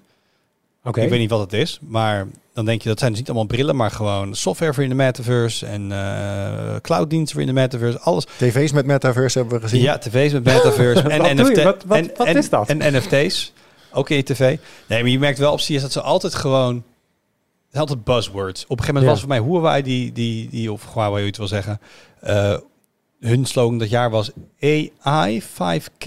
E: Oké.
C: Ik weet niet wat het is. Maar dan denk je dat zijn dus niet allemaal brillen. Maar gewoon software voor in de metaverse. En eh clouddiensten voor in de metaverse. Alles.
D: TV's met metaverse hebben we gezien.
C: Ja, tv's met metaverse. en
E: Wat?
C: NFT
E: Wat- wat-
C: en,
E: wat
C: en-
E: is dat?
C: En NFT's. Ook in je tv. Nee, maar je merkt wel op CS dat ze altijd gewoon... Het zijn altijd buzzwords. Op een gegeven moment
E: Ja.
C: was voor mij Huawei die, die, die of Huawei, hoe je het wil zeggen... eh, hun slogan dat jaar was AI, 5K,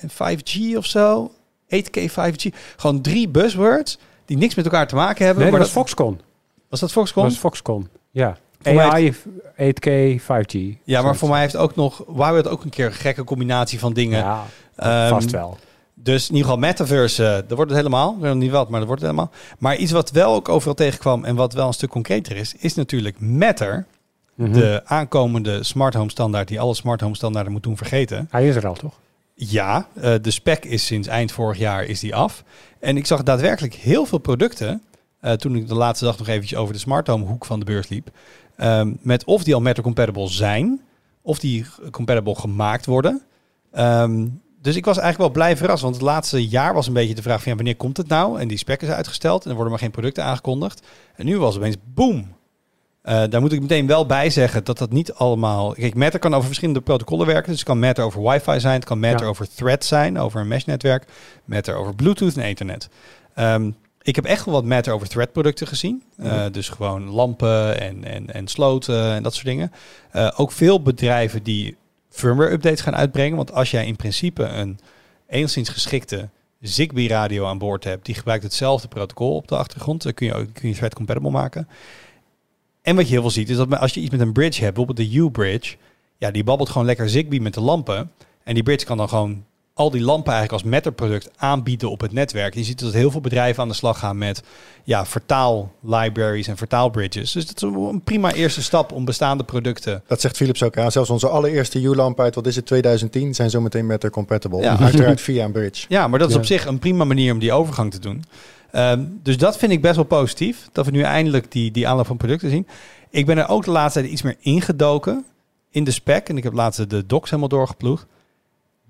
C: en 5G of zo. 8K, 5G. Gewoon drie buzzwords die niks met elkaar te maken hebben.
E: Nee, dat
C: maar
E: was Foxconn.
C: was dat
E: Dat
C: Foxconn?
E: was Foxconn. Ja.
C: Voor
E: AI, 8K, 5G.
C: ja, maar voor mij heeft ook nog... Huawei had ook een keer een gekke combinatie van dingen.
E: Ja,
C: Ehm,
E: vast wel.
C: Dus in ieder geval metaverse, uh, dat wordt het helemaal. Ik weet nog niet wat, maar dat wordt het helemaal. Maar iets wat wel ook overal tegenkwam en wat wel een stuk concreter is, is natuurlijk Matter.
E: Mhm.
C: De aankomende smart home standaard die alle smart home standaarden moet doen vergeten.
E: Hij is er al, toch?
C: Ja, eh, de spec is sinds eind vorig jaar is die af. En ik zag daadwerkelijk heel veel producten, eh, toen ik de laatste dag nog eventjes over de smart home hoek van de beurs liep, ehm, met of die al Matter compatible zijn, of die compatible gemaakt worden. Ehm, dus ik was eigenlijk wel blij verrast, want het laatste jaar was een beetje de vraag van ja, wanneer komt het nou? En die spec is uitgesteld en er worden maar geen producten aangekondigd. En nu was het opeens boom. Eh, daar moet ik meteen wel bij zeggen dat dat niet allemaal... Kijk, Matter kan over verschillende protocollen werken. Dus het kan Matter over wifi zijn, het kan Matter
E: Ja.
C: over Thread zijn, over een meshnetwerk. Matter over Bluetooth en Ethernet. Ehm, ik heb echt wel wat Matter over Thread producten gezien. Eh, dus gewoon lampen en, en, en sloten en dat soort dingen. Eh, ook veel bedrijven die firmware updates gaan uitbrengen. Want als jij in principe een enigszins geschikte Zigbee radio aan boord hebt, die gebruikt hetzelfde protocol op de achtergrond, dan kun je ook kun je thread compatible maken. En wat je heel veel ziet, is dat als je iets met een bridge hebt, bijvoorbeeld de U-bridge, ja, die babbelt gewoon lekker Zigbee met de lampen. En die bridge kan dan gewoon al die lampen eigenlijk als Matter-product aanbieden op het netwerk. Je ziet dat heel veel bedrijven aan de slag gaan met ja, vertaal-libraries en vertaal-bridges. Dus dat is een prima eerste stap om bestaande producten
D: Dat zegt Philips ook. Ja, zelfs onze allereerste U-lamp uit, wat is het, 2010, zijn zo meteen Matter compatible.
C: Ja.
D: Uiteraard via een bridge.
C: Ja, maar dat is
E: Ja.
C: op zich een prima manier om die overgang te doen. Ehm, dus dat vind ik best wel positief. Dat we nu eindelijk die, die aanloop van producten zien. Ik ben er ook de laatste tijd iets meer ingedoken in de spec. En ik heb laatst de docs helemaal doorgeploegd.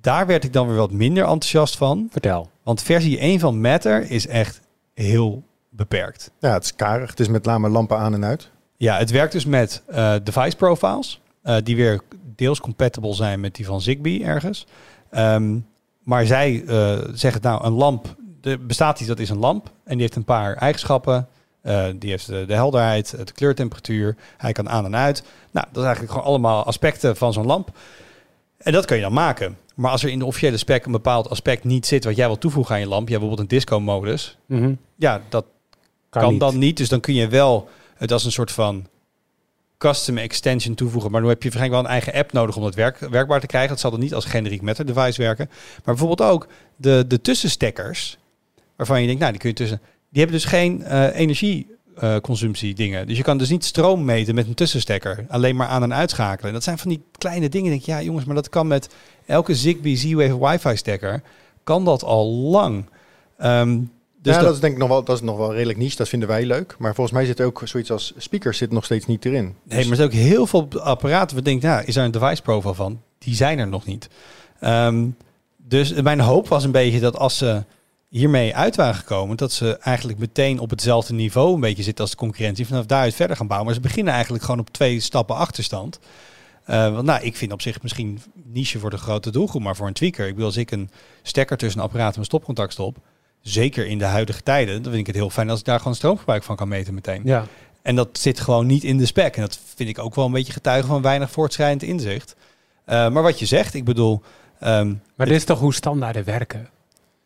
C: Daar werd ik dan weer wat minder enthousiast van.
E: Vertel.
C: Want versie 1 van Matter is echt heel beperkt.
D: Ja, het is karig. Het is met name lampen aan en uit.
C: Ja, het werkt dus met eh, device profiles. eh, die weer deels compatible zijn met die van Zigbee ergens. Ehm, maar zij eh, zeggen nou, een lamp, er bestaat iets dat is een lamp. En die heeft een paar eigenschappen. Eh, die heeft de, de helderheid, de kleurtemperatuur. Hij kan aan en uit. Nou, dat is eigenlijk gewoon allemaal aspecten van zo'n lamp. En dat kun je dan maken. Maar als er in de officiële spec een bepaald aspect niet zit wat jij wil toevoegen aan je lamp, ja, bijvoorbeeld een disco-modus,
E: Mhm.
C: ja, dat
E: Kan,
C: kan,
E: niet.
C: dan niet. Dus dan kun je wel het als een soort van custom extension toevoegen. Maar dan heb je waarschijnlijk wel een eigen app nodig om dat werk, werkbaar te krijgen. Dat zal dan niet als generiek Matter device werken. Maar bijvoorbeeld ook de, de tussenstekkers. waarvan je denkt, nou, die kun je tussen... Die hebben dus geen eh energieconsumptie dingen. Dus je kan dus niet stroom meten met een tussenstekker. Alleen maar aan en uitschakelen. Dat zijn van die kleine dingen. Denk ik, ja jongens, maar dat kan met elke Zigbee Z-Wave wifi stekker. Kan dat al lang. Ehm, dus
D: ja,
C: dat-
D: dat, is denk ik nog wel, dat is nog wel redelijk niche. Dat vinden wij leuk. Maar volgens mij zit ook zoiets als speakers zit nog steeds niet erin.
C: Nee,
D: Dus-
C: maar er zijn ook heel veel apparaten. We denken, nou, is daar een device profile van? Die zijn er nog niet. Ehm, dus mijn hoop was een beetje dat als ze hiermee uit waren gekomen, dat ze eigenlijk meteen op hetzelfde niveau een beetje zitten als de concurrentie. Vanaf daaruit verder gaan bouwen. Maar ze beginnen eigenlijk gewoon op twee stappen achterstand. Eh, want nou, ik vind op zich misschien niche voor de grote doelgroep, maar voor een tweaker. Ik bedoel, als ik een stekker tussen een apparaat en een stopcontact stop, zeker in de huidige tijden, dan vind ik het heel fijn als ik daar gewoon stroomgebruik van kan meten meteen.
E: Ja.
C: En dat zit gewoon niet in de spec. En dat vind ik ook wel een beetje getuige van weinig voortschrijdend inzicht. Eh, maar wat je zegt, ik bedoel... ehm,
E: Maar dit is toch hoe standaarden werken?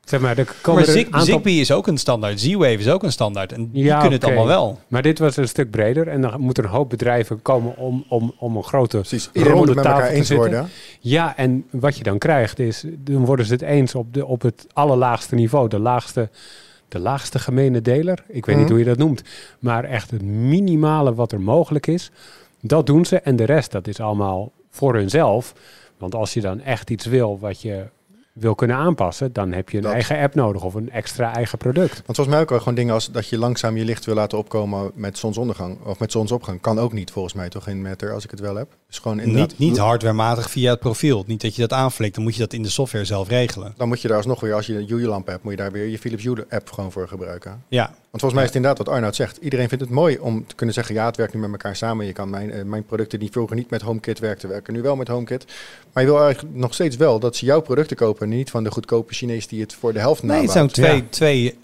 E: Zeg maar, er
C: maar
E: er
C: Zig-
E: aantal...
C: Zigbee is ook een standaard. Z-Wave is ook een standaard. En die
E: Ja,
C: kunnen het allemaal wel.
E: Maar dit was een stuk breder en dan moeten een hoop bedrijven komen om, om, om een grote
D: Precies.
E: Ronde
D: elkaar
E: tafel te
D: eens
E: zitten.
D: worden.
E: Ja, en wat je dan krijgt is, dan worden ze het eens op, de, op het allerlaagste niveau, de laagste, de laagste gemene deler. Ik weet
D: Mhm.
E: niet hoe je dat noemt, maar echt het minimale wat er mogelijk is, dat doen ze. En de rest, dat is allemaal voor hunzelf. Want als je dan echt iets wil wat je wil kunnen aanpassen, dan heb je een
D: Dat.
E: eigen app nodig of een extra eigen product.
D: Want volgens mij ook gewoon dingen als dat je langzaam je licht wil laten opkomen met zonsondergang of met zonsopgang. Kan ook niet volgens mij toch in Matter als ik het wel heb. Dus gewoon inderdaad,
C: Niet, niet hardwarematig via het profiel. Niet dat je dat aanflikt. Dan moet je dat in de software zelf regelen.
D: Dan moet je daar alsnog weer, als je een Hue-lamp hebt, moet je daar weer je Philips Hue app gewoon voor gebruiken.
C: Ja,
D: Want volgens mij is het inderdaad wat Arnoud zegt. Iedereen vindt het mooi om te kunnen zeggen, ja, het werkt nu met elkaar samen. Je kan mijn, eh, mijn producten die vroeger niet met HomeKit werkten, werken nu wel met HomeKit. Maar je wil eigenlijk nog steeds wel dat ze jouw producten kopen en niet van de goedkope Chinees die het voor de helft
C: nee, het
D: nabouwt.
C: zijn twee,
E: Ja.
C: twee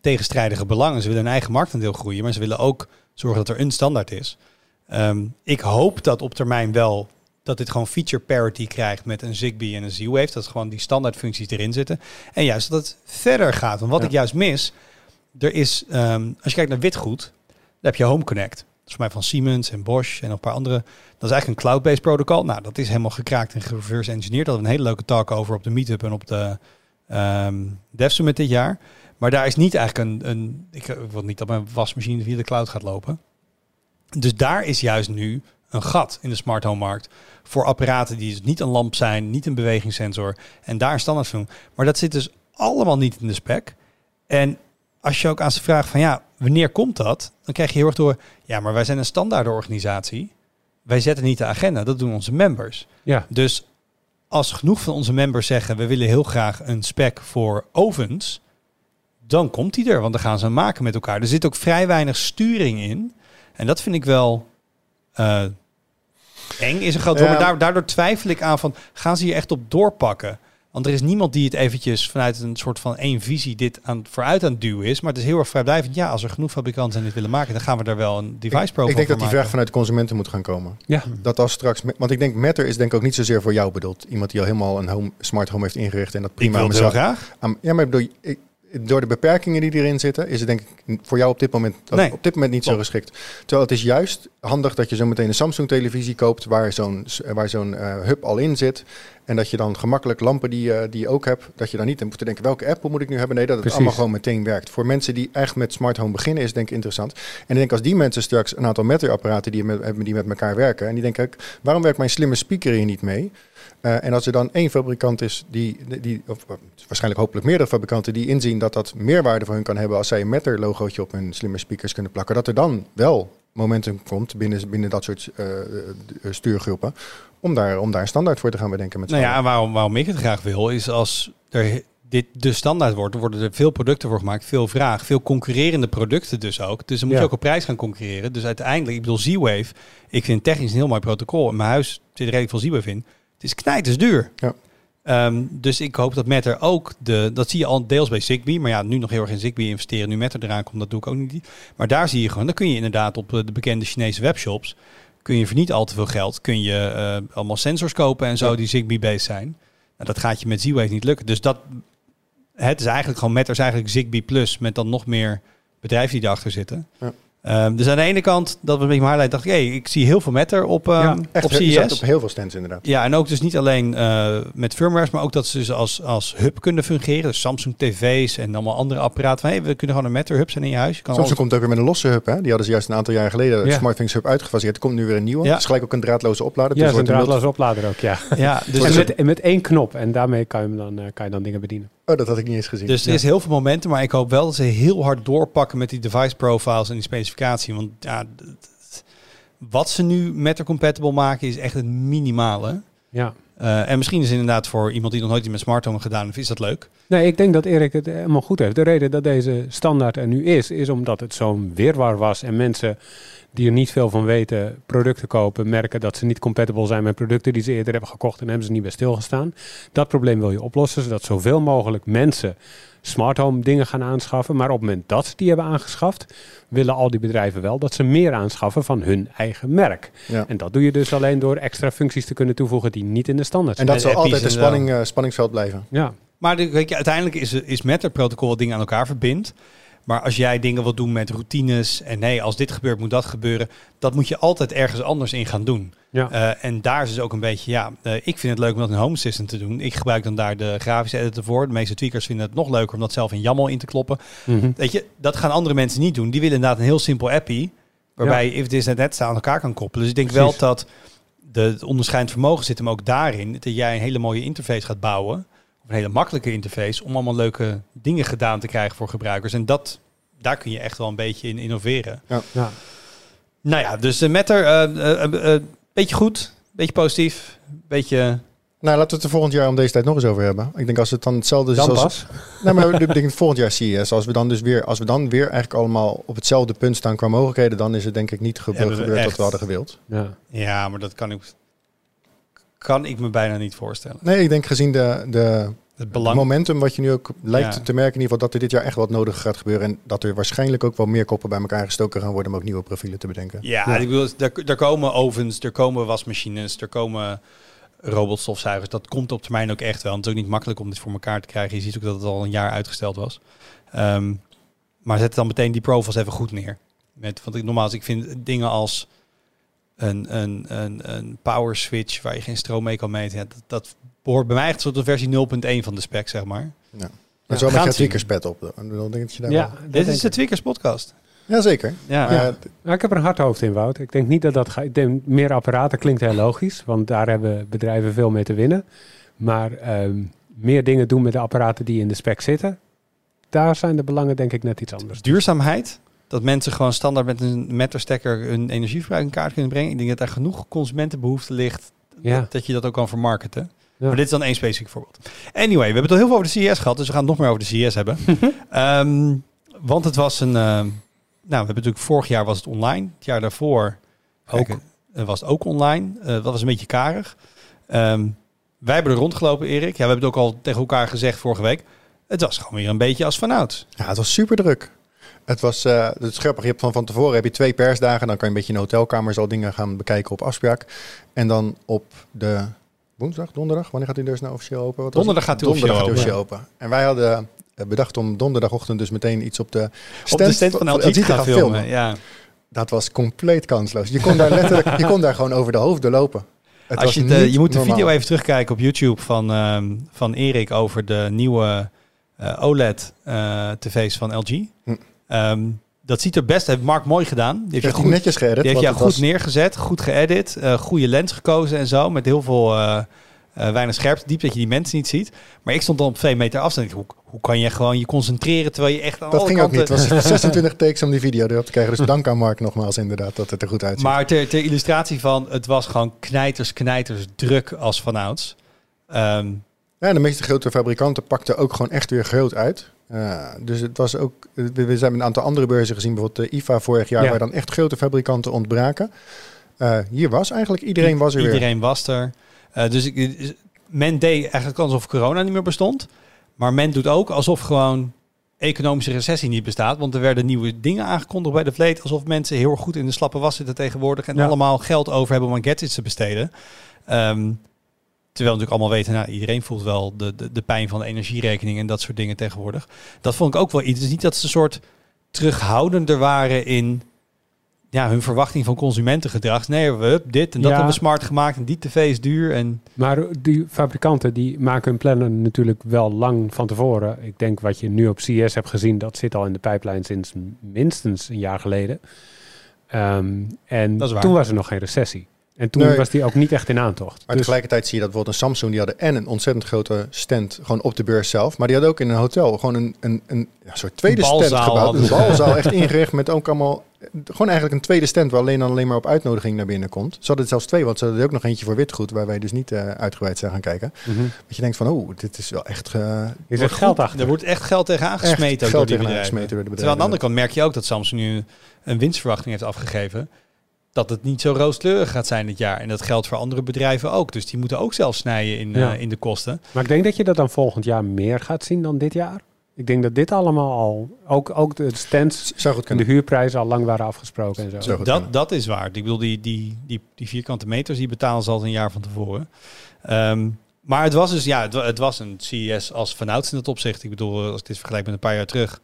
C: tegenstrijdige belangen. Ze willen een eigen marktaandeel groeien, maar ze willen ook zorgen dat er een standaard is. Ehm, ik hoop dat op termijn wel dat dit gewoon feature parity krijgt met een Zigbee en een Z-Wave. Dat gewoon die standaard functies erin zitten. En juist dat het verder gaat. Want wat
D: Ja.
C: ik juist mis, er is, ehm, als je kijkt naar witgoed, dan heb je Home Connect. Dat is voor mij van Siemens en Bosch en een paar andere. Dat is eigenlijk een cloud-based protocol. Nou, dat is helemaal gekraakt en reverse engineerd. Daar hadden een hele leuke talk over op de meetup en op de ehm Dev Summit dit jaar. Maar daar is niet eigenlijk een... een ik, ik wil niet dat mijn wasmachine via de cloud gaat lopen. Dus daar is juist nu een gat in de smart home markt. Voor apparaten die dus niet een lamp zijn, niet een bewegingssensor. En daar standaard van. Maar dat zit dus allemaal niet in de spec. En als je ook aan ze vraagt van ja, wanneer komt dat? Dan krijg je heel erg door, ja, maar wij zijn een standaardenorganisatie. Wij zetten niet de agenda, dat doen onze members.
E: Ja,
C: Dus als genoeg van onze members zeggen, we willen heel graag een spec voor ovens, dan komt die er, want dan gaan ze maken met elkaar. Er zit ook vrij weinig sturing in. En dat vind ik wel eh, eng, is een groot.
D: Ja.
C: Maar daar- daardoor twijfel ik aan van, gaan ze hier echt op doorpakken? Want er is niemand die het eventjes vanuit een soort van één visie dit aan, vooruit aan het duwen is. Maar het is heel erg vrijblijvend. Ja, als er genoeg fabrikanten zijn die dit willen maken, dan gaan we daar wel een device profile
D: Ik denk dat die vraag vanuit de consumenten moet gaan komen.
E: ja.
D: Dat als straks, want ik denk Matter is denk ik ook niet zozeer voor jou bedoeld. Iemand die al helemaal een home, smart home heeft ingericht en dat
C: Ik
D: prima
C: wil
D: aan
C: het heel graag.
D: aan- ja, maar ik bedoel, ik- door de beperkingen die erin zitten, is het denk ik voor jou op dit moment,
C: Nee.
D: op dit moment niet zo geschikt. Terwijl het is juist handig dat je zo meteen een Samsung televisie koopt waar zo'n waar zo'n eh, hub al in zit. En dat je dan gemakkelijk lampen die, eh, die je ook hebt, dat je dan niet moet te denken welke Apple moet ik nu hebben. Nee, dat het
E: Precies.
D: allemaal gewoon meteen werkt. Voor mensen die echt met smart home beginnen is denk ik interessant. En ik denk als die mensen straks een aantal Matter apparaten die met, hebben die met elkaar werken. En die denken, waarom werkt mijn slimme speaker hier niet mee? Eh, en als er dan één fabrikant is die, die of waarschijnlijk hopelijk meerdere fabrikanten die inzien dat dat meerwaarde voor hun kan hebben als zij een Matter logootje op hun slimme speakers kunnen plakken, dat er dan wel momentum komt binnen, binnen dat soort eh, eh, stuurgroepen om daar, om daar een standaard voor te gaan bedenken met
C: Nou ja, waarom, waarom ik het graag wil, is als er dit de standaard wordt, worden er veel producten voor gemaakt, veel vraag, veel concurrerende producten dus ook. Dus dan moet
E: Ja.
C: je ook op prijs gaan concurreren. Dus uiteindelijk, ik bedoel Z-Wave, ik vind technisch een heel mooi protocol. In mijn huis zit er redelijk veel Z-Wave in. Het is knijters duur.
D: Ja.
C: Ehm, dus ik hoop dat Matter ook de, dat zie je al deels bij Zigbee, maar ja, nu nog heel erg in Zigbee investeren, nu Matter eraan komt, dat doe ik ook niet. Maar daar zie je gewoon, dan kun je inderdaad op eh, de bekende Chinese webshops, kun je voor niet al te veel geld, kun je eh, allemaal sensors kopen en zo
D: Ja.
C: die Zigbee-based zijn. Nou, dat gaat je met Z-Wave niet lukken. Dus dat, het is eigenlijk gewoon Matter is eigenlijk Zigbee Plus met dan nog meer bedrijven die erachter zitten.
D: Ja.
C: Ehm, dus aan de ene kant, dat was een beetje mijn highlight, dacht ik, hey, ik zie heel veel Matter op, ehm,
E: Ja,
D: Echt,
C: op CES.
D: op heel veel stands inderdaad.
C: Ja, en ook dus niet alleen eh, met firmwares, maar ook dat ze dus als, als hub kunnen fungeren. Dus Samsung tv's en allemaal andere apparaten. Van, hey, we kunnen gewoon een Matter hub zijn in je huis. Je kan
D: Samsung
C: alles-
D: komt ook weer met een losse hub. Hè? Die hadden ze juist een aantal jaar geleden de
E: Ja.
D: SmartThings hub uitgefaseerd. Er komt nu weer een nieuwe.
C: Ja.
D: Het is gelijk ook een draadloze oplader.
E: Ja,
D: Dus een
E: draadloze oplader ook, ja.
C: Ja, dus,
E: en met, met één knop. En daarmee kan je, hem dan, eh, kan je dan dingen bedienen.
D: Oh, dat had ik niet eens gezien.
C: dus er is heel veel momenten, maar ik hoop wel dat ze heel hard doorpakken met die device profiles en die specificatie. Want ja, wat ze nu Matter compatible maken is echt het minimale.
E: Ja.
C: Eh, en misschien is inderdaad voor iemand die nog nooit iets met smart home gedaan heeft, is dat leuk.
E: Nee, ik denk dat Erik het helemaal goed heeft. De reden dat deze standaard er nu is, is omdat het zo'n weerwar was en mensen die er niet veel van weten, producten kopen, merken dat ze niet compatible zijn met producten die ze eerder hebben gekocht en hebben ze niet bij stilgestaan. Dat probleem wil je oplossen, zodat zoveel mogelijk mensen smart home dingen gaan aanschaffen. Maar op het moment dat ze die hebben aangeschaft, willen al die bedrijven wel dat ze meer aanschaffen van hun eigen merk.
D: Ja.
E: En dat doe je dus alleen door extra functies te kunnen toevoegen die niet in de standaard
D: En
E: zijn.
D: dat zal altijd een
C: en
D: spanning, eh, spanningsveld blijven.
E: Ja,
C: Maar de, weet je, uiteindelijk is, is Matter protocol wat dingen aan elkaar verbindt. Maar als jij dingen wilt doen met routines en nee, als dit gebeurt, moet dat gebeuren. Dat moet je altijd ergens anders in gaan doen.
E: ja.
C: Eh, en daar is dus ook een beetje, ja, eh, ik vind het leuk om dat in Home Assistant te doen. Ik gebruik dan daar de grafische editor voor. De meeste tweakers vinden het nog leuker om dat zelf in YAML in te kloppen.
E: Mhm.
C: Weet je, dat gaan andere mensen niet doen. Die willen inderdaad een heel simpel appie, waarbij je if this that aan elkaar kan koppelen. Dus ik denk
E: Precies.
C: wel dat de, het onderscheidend vermogen zit hem ook daarin. Dat jij een hele mooie interface gaat bouwen. Of een hele makkelijke interface. Om allemaal leuke dingen gedaan te krijgen voor gebruikers. En dat, daar kun je echt wel een beetje in innoveren.
E: ja.
C: Nou ja, dus de Matter, eh, eh, eh, eh, beetje goed, beetje positief, beetje...
D: Nou, laten we het er volgend jaar om deze tijd nog eens over hebben. Ik denk als het dan hetzelfde is
E: Dan
D: als...
E: pas.
D: Nee, maar ik denk volgend jaar CES. Als we dan dus weer, als we dan weer eigenlijk allemaal op hetzelfde punt staan qua mogelijkheden, dan is het denk ik niet gebe- gebeurd wat we hadden gewild.
E: Ja.
C: Ja, maar dat kan ik, kan ik me bijna niet voorstellen.
D: Nee, ik denk gezien de, de
C: Het belang...
D: momentum wat je nu ook lijkt
C: Ja.
D: te merken, in ieder geval dat er dit jaar echt wat nodig gaat gebeuren. En dat er waarschijnlijk ook wel meer koppen bij elkaar gestoken gaan worden om ook nieuwe profielen te bedenken.
C: Ja,
E: Ja.
C: ik bedoel, er, er komen ovens, er komen wasmachines, er komen robotstofzuigers. Dat komt op termijn ook echt wel. En het is ook niet makkelijk om dit voor elkaar te krijgen. Je ziet ook dat het al een jaar uitgesteld was. Ehm, maar zet dan meteen die profiles even goed neer. Met, want ik, nogmaals, ik vind dingen als een, een, een, een power switch waar je geen stroom mee kan meten. Ja, dat, dat behoort bij mij echt tot de versie 0.1 van de spec, zeg maar.
D: Maar zo met
C: gaat
D: je tweakerspad op. Dan denk ik dat je daar
E: Ja,
D: wel...
C: Dit is de
E: ik.
C: Twickers podcast.
D: Jazeker.
C: Ja.
D: Maar,
E: Ja. Nou, ik heb er een hard hoofd in, Wout. Ik denk niet dat dat gaat. Ik denk meer apparaten klinkt heel logisch, want daar hebben bedrijven veel mee te winnen. Maar ehm, meer dingen doen met de apparaten die in de spec zitten, daar zijn de belangen denk ik net iets anders.
C: Duurzaamheid. Dat mensen gewoon standaard met een metterstekker hun energieverbruik in kaart kunnen brengen. Ik denk dat er genoeg consumentenbehoefte ligt
E: Ja.
C: dat, dat je dat ook kan vermarkten.
E: Ja.
C: Maar dit is dan één specifiek voorbeeld. Anyway, we hebben het al heel veel over de CES gehad, dus we gaan het nog meer over de CES hebben. Ehm, want het was een... ehm, nou, we hebben natuurlijk vorig jaar was het online. Het jaar daarvoor
E: Ook.
C: kijk, eh, was het ook online. Eh, dat was een beetje karig. Ehm, wij hebben er rondgelopen, Erik. Ja, we hebben het ook al tegen elkaar gezegd vorige week. Het was gewoon weer een beetje als vanouds.
D: Ja, het was super druk. Het was eh het is grappig. Je hebt van, van tevoren heb je twee persdagen. Dan kan je een beetje in de hotelkamers al dingen gaan bekijken op afspraak. En dan op de woensdag, donderdag. Wanneer gaat die dus nou officieel open? Wat
C: Donderdag gaat die officieel open.
D: officieel open. En wij hadden eh, bedacht om donderdagochtend dus meteen iets op de
C: Op de stand van LG te gaan filmen. Ja.
D: Dat was compleet kansloos. Je kon daar letterlijk, je kon daar gewoon over de hoofddoor lopen. Het
C: Als je, de-
D: niet
C: je moet de
D: normaal.
C: video even terugkijken op YouTube van, ehm, van Erik over de nieuwe eh, OLED-tv's van LG.
D: Hm.
C: Ehm, dat ziet er best, heeft Mark mooi gedaan. Die heeft goed,
D: netjes geëdit.
C: die heeft jou goed
D: was-
C: neergezet, goed geëdit, eh goede lens gekozen en zo. Met heel veel eh, eh, weinig scherpte, diep dat je die mensen niet ziet. Maar ik stond dan op twee meter afstand. Hoe, hoe kan je gewoon je concentreren terwijl je echt aan
D: Dat
C: alle
D: ging ook niet. Het was 26 takes om die video erop te krijgen. Dus dank aan Mark nogmaals inderdaad dat het er goed uitziet.
C: Maar ter, ter illustratie van, het was gewoon knijters, knijters druk als vanouds. Ehm
D: Ja, de meeste grote fabrikanten pakten ook gewoon echt weer groot uit. Dus het was ook, we, hebben een aantal andere beurzen gezien, bijvoorbeeld de IFA vorig jaar,
E: Ja.
D: waar dan echt grote fabrikanten ontbraken. Uh, hier was eigenlijk iedereen was er weer.
C: Iedereen was er. Uh, dus ik, men deed eigenlijk alsof corona niet meer bestond. Maar men doet ook alsof gewoon economische recessie niet bestaat. Want er werden nieuwe dingen aangekondigd bij de vleet. Alsof mensen heel erg goed in de slappe was zitten tegenwoordig. En
E: Ja.
C: allemaal geld over hebben om aan gadgets te besteden. Um, terwijl we natuurlijk allemaal weten, nou, iedereen voelt wel de, de, de pijn van de energierekening en dat soort dingen tegenwoordig. Dat vond ik ook wel iets. Het is niet dat ze een soort terughoudender waren in ja, hun verwachting van consumentengedrag. Nee, we hup, dit en dat
E: Ja.
C: hebben we smart gemaakt en die tv is duur. En
E: Maar die fabrikanten die maken hun plannen natuurlijk wel lang van tevoren. Ik denk wat je nu op CS hebt gezien, dat zit al in de pijplijn sinds minstens een jaar geleden. Ehm, en toen was er nog geen recessie. En toen
D: Nee.
E: was die ook niet echt in aantocht.
D: Maar
E: Dus-
D: tegelijkertijd zie je dat bijvoorbeeld een Samsung, die hadden en een ontzettend grote stand gewoon op de beurs zelf. Maar die hadden ook in een hotel gewoon een, een, een ja, soort tweede
C: Een
D: stand gebouwd. Een balzaal echt ingericht met ook allemaal, gewoon eigenlijk een tweede stand waar alleen dan alleen maar op uitnodiging naar binnen komt. Ze hadden het zelfs twee, want ze hadden er ook nog eentje voor witgoed, waar wij dus niet eh, uitgebreid zijn gaan kijken.
E: Mhm.
D: Dat je denkt van, oh, dit is wel echt...
E: Is er geld achter?
C: er wordt echt geld tegen
D: echt
C: aangesmeten ook door
D: geld
C: die
D: tegenaan
C: bedrijven.
D: gesmeten door de
C: Terwijl aan de andere kant merk je ook dat Samsung nu een winstverwachting heeft afgegeven. Dat het niet zo rooskleurig gaat zijn dit jaar. En dat geldt voor andere bedrijven ook. Dus die moeten ook zelf snijden in,
E: Ja.
C: eh, in de kosten.
E: Maar ik denk dat je dat dan volgend jaar meer gaat zien dan dit jaar. Ik denk dat dit allemaal al, ook, ook de stands
D: Zou goed
E: en de huurprijzen al lang waren afgesproken en zo.
D: Zo goed kunnen.
C: Dat, dat is waar. Ik bedoel, die, die, die, die vierkante meters die betalen ze al een jaar van tevoren. Ehm, maar het was dus, ja, het, het was een CES als vanouds in dat opzicht. Ik bedoel, als ik dit vergelijk met een paar jaar terug.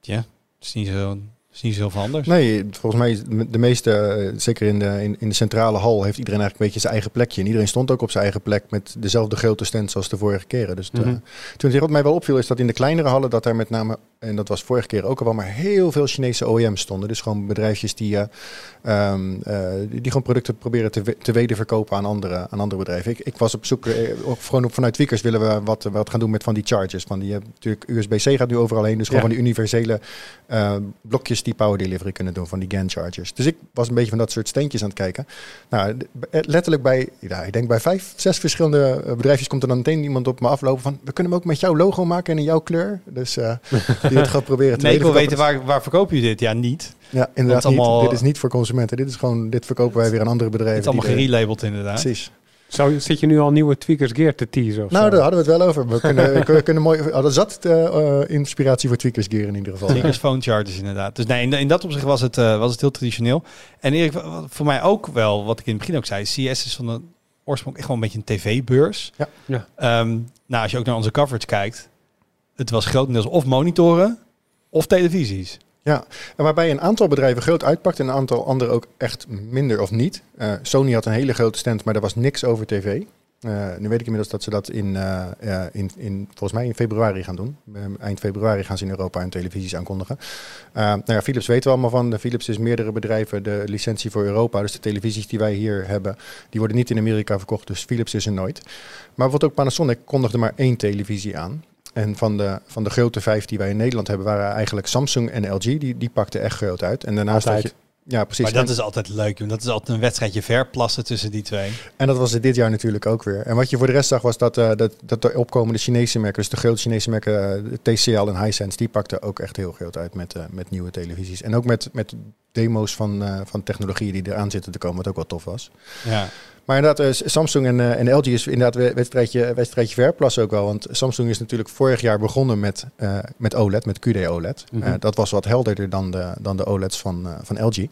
C: Ja, het is niet zo, is niet zo heel veel anders.
D: Nee, volgens mij de meeste, eh, zeker in de, in, in de centrale hal, heeft iedereen eigenlijk een beetje zijn eigen plekje. En iedereen stond ook op zijn eigen plek met dezelfde grote stand zoals de vorige keren. Dus eh,
E: Mhm.
D: toen het wat mij wel opviel is dat in de kleinere hallen, dat daar met name, en dat was vorige keer ook al wel, maar heel veel Chinese OEM's stonden. Dus gewoon bedrijfjes die, eh, ehm, eh, die, gewoon producten proberen te, te wederverkopen aan andere, aan andere bedrijven. Ik, ik was op zoek, eh, of gewoon op, vanuit Tweakers willen we wat, wat gaan doen met van die chargers. Van die, natuurlijk USB-C gaat nu overal heen, dus gewoon
E: Ja.
D: van die universele blokjes die power delivery kunnen doen, van die GAN chargers. Dus ik was een beetje van dat soort steentjes aan het kijken. Nou, letterlijk bij, ja, ik denk bij vijf, zes verschillende bedrijfjes komt er dan meteen iemand op me aflopen van, we kunnen hem ook met jouw logo maken en in jouw kleur. Dus die het gaat proberen te
C: nee, ik wil weten waar, waar verkoop je dit? Ja, niet.
D: Ja, inderdaad niet.
C: allemaal-
D: Dit is niet voor consumenten. Dit is gewoon, dit verkopen wij weer aan andere bedrijven.
C: Het is allemaal
D: er-
C: gerelabeld inderdaad.
D: Precies.
E: Zo, zit je nu al nieuwe Tweakers Gear te teasen of
D: Nou,
E: zo?
D: daar hadden we het wel over. We kunnen, we kunnen mooi. Oh, er zat eh, eh, inspiratie voor Tweakers Gear in ieder geval.
C: Tweakers phone chargers inderdaad. Dus nee, in, in dat opzicht was het, eh, was het heel traditioneel. En Erik, voor mij ook wel, wat ik in het begin ook zei, CS is van de oorsprong echt gewoon een beetje een tv-beurs.
D: Ja.
E: Ja.
C: Ehm, nou, als je ook naar onze coverage kijkt, het was grotendeels of monitoren of televisies.
D: Ja, en waarbij een aantal bedrijven groot uitpakt en een aantal andere ook echt minder of niet. Eh, Sony had een hele grote stand, maar er was niks over tv. Eh, nu weet ik inmiddels dat ze dat in, eh, in, in volgens mij in februari gaan doen. Eh, eind februari gaan ze in Europa hun televisies aankondigen. Nou ja, Philips weten we allemaal van. De Philips is meerdere bedrijven de licentie voor Europa. Dus de televisies die wij hier hebben, die worden niet in Amerika verkocht. Dus Philips is er nooit. Maar bijvoorbeeld ook Panasonic kondigde maar één televisie aan. En van de, van de grote vijf die wij in Nederland hebben, waren eigenlijk Samsung en LG. Die, die pakten echt groot uit. En daarnaast had
E: Altijd.
D: je... Ja, precies.
C: Maar dat
D: En-
C: is altijd leuk, joh. Dat is altijd een wedstrijdje verplassen tussen die twee.
D: En dat was het dit jaar natuurlijk ook weer. En wat je voor de rest zag was dat, eh, dat, dat de opkomende Chinese merken, dus de grote Chinese merken, eh, TCL en Hisense, die pakten ook echt heel groot uit met, eh, met nieuwe televisies. En ook met, met demo's van, van technologieën die eraan zitten te komen, wat ook wel tof was.
C: Ja.
D: Maar inderdaad, eh, Samsung en, eh, en LG is inderdaad we- wedstrijdje, wedstrijdje verplassen ook wel. Want Samsung is natuurlijk vorig jaar begonnen met, eh, met OLED, met QD OLED.
E: Mhm.
D: Eh, dat was wat helderder dan de, dan de OLEDs van, eh, van LG.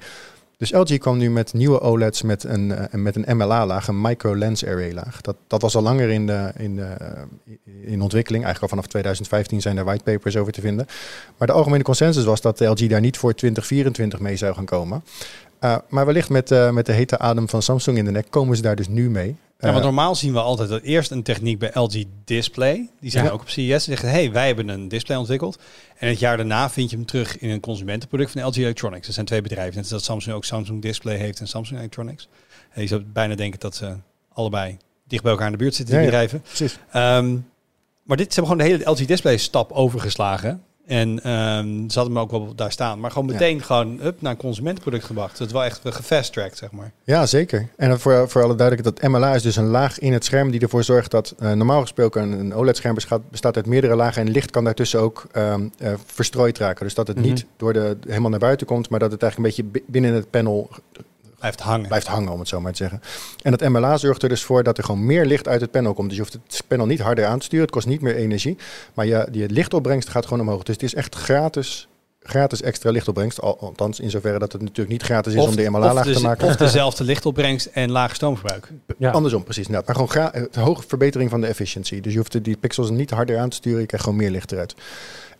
D: Dus LG kwam nu met nieuwe OLEDs met een, eh, met een MLA-laag, een micro lens array laag. Dat, dat was al langer in, de, in, de, eh, in ontwikkeling. Eigenlijk al vanaf 2015 zijn er whitepapers over te vinden. Maar de algemene consensus was dat LG daar niet voor 2024 mee zou gaan komen. Uh, maar wellicht met, uh, met de hete adem van Samsung in de nek komen ze daar dus nu mee.
C: Ja, want normaal zien we altijd dat eerst een techniek bij LG Display. Die zijn
D: Ja.
C: ook op CES en zeggen, hey, wij hebben een display ontwikkeld. En het jaar daarna vind je hem terug in een consumentenproduct van LG Electronics. Dat zijn twee bedrijven. Net als dat Samsung ook Samsung Display heeft en Samsung Electronics. En je zou bijna denken dat ze allebei dicht bij elkaar in de buurt zitten, die
D: Ja, ja.
C: bedrijven.
D: Precies.
C: Ehm, maar dit ze hebben gewoon de hele LG Display stap overgeslagen. En ehm, ze hadden hem ook wel daar staan. Maar gewoon
D: Ja.
C: meteen gewoon up naar een consumentenproduct gebracht. Dat is wel echt gefast-tracked, zeg maar.
D: Ja, zeker. En voor, voor alle duidelijkheid, dat MLA is dus een laag in het scherm die ervoor zorgt dat uh, normaal gesproken een, een OLED-scherm bestaat, bestaat uit meerdere lagen en licht kan daartussen ook um, uh, verstrooid raken. Dus dat het
E: Mhm.
D: niet door de, helemaal naar buiten komt, maar dat het eigenlijk een beetje bi- binnen het panel
C: Blijft hangen.
D: blijft hangen, om het zo maar te zeggen. En dat MLA zorgt er dus voor dat er gewoon meer licht uit het panel komt. Dus je hoeft het panel niet harder aan te sturen, het kost niet meer energie, maar je, je lichtopbrengst gaat gewoon omhoog. Dus het is echt gratis, gratis extra lichtopbrengst, al, althans in zoverre dat het natuurlijk niet gratis is om de MLA-laag
C: de-
D: te maken.
C: Of dezelfde lichtopbrengst en laag stoomverbruik.
E: Ja.
D: Andersom, precies. inderdaad. Maar gewoon gra- een hoge verbetering van de efficiëntie. Dus je hoeft de- die pixels niet harder aan te sturen. Je krijgt gewoon meer licht eruit.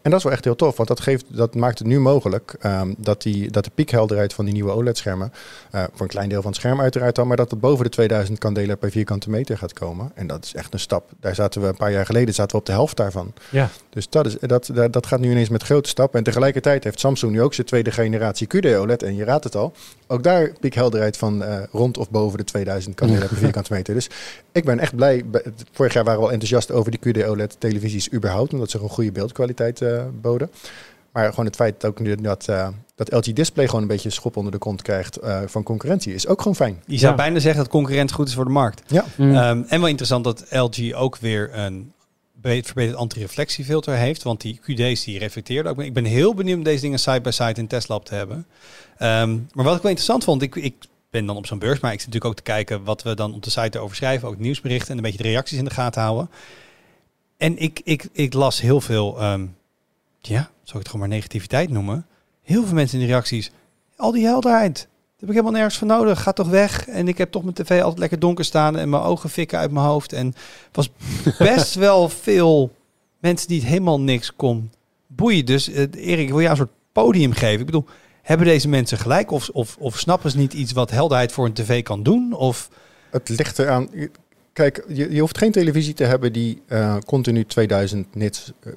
D: En dat is wel echt heel tof, want dat, geeft, dat maakt het nu mogelijk ehm, dat, die, dat de piekhelderheid van die nieuwe OLED-schermen, uh, voor een klein deel van het scherm uiteraard dan, maar dat het boven de 2000 kandelen per vierkante meter gaat komen. En dat is echt een stap. Daar zaten we een paar jaar geleden zaten we op de helft daarvan.
E: Ja.
D: Dus dat, is, dat, dat, dat gaat nu ineens met grote stappen. En tegelijkertijd heeft Samsung nu ook zijn tweede generatie QD-OLED. En je raadt het al, ook daar piekhelderheid van uh, rond of boven de 2000 kandelen per vierkante meter. Dus ik ben echt blij. Vorig jaar waren we al enthousiast over die QD-OLED-televisies überhaupt, omdat ze een goede beeldkwaliteit uh, boden. Maar gewoon het feit dat, ook nu dat, uh, dat LG Display gewoon een beetje schop onder de kont krijgt uh, van concurrentie is ook gewoon fijn.
C: Je zou ja. bijna zeggen dat concurrent goed is voor de markt.
D: Ja.
C: Mm. Um, en wel interessant dat LG ook weer een verbeterd antireflectiefilter heeft. Want die QD's die reflecteerden ook. Ik ben heel benieuwd om deze dingen side by side in Tesla te hebben. Um, maar wat ik wel interessant vond, ik, ik ben dan op zo'n beurs, maar ik zit natuurlijk ook te kijken wat we dan op de site erover schrijven. Ook nieuwsberichten en een beetje de reacties in de gaten houden. En ik, ik, ik las heel veel, um, ja, zou ik het gewoon maar negativiteit noemen. Heel veel mensen in de reacties, al die helderheid, daar heb ik helemaal nergens voor nodig. Ga toch weg. En ik heb toch mijn tv altijd lekker donker staan en mijn ogen fikken uit mijn hoofd. En was best wel veel mensen die het helemaal niks kon boeien. Dus uh, Erik, ik wil jou een soort podium geven. Ik bedoel, hebben deze mensen gelijk? Of, of, of snappen ze niet iets wat helderheid voor een tv kan doen? Of...
D: Het ligt eraan. Kijk, je, je hoeft geen televisie te hebben die uh, continu 2000 nits uh,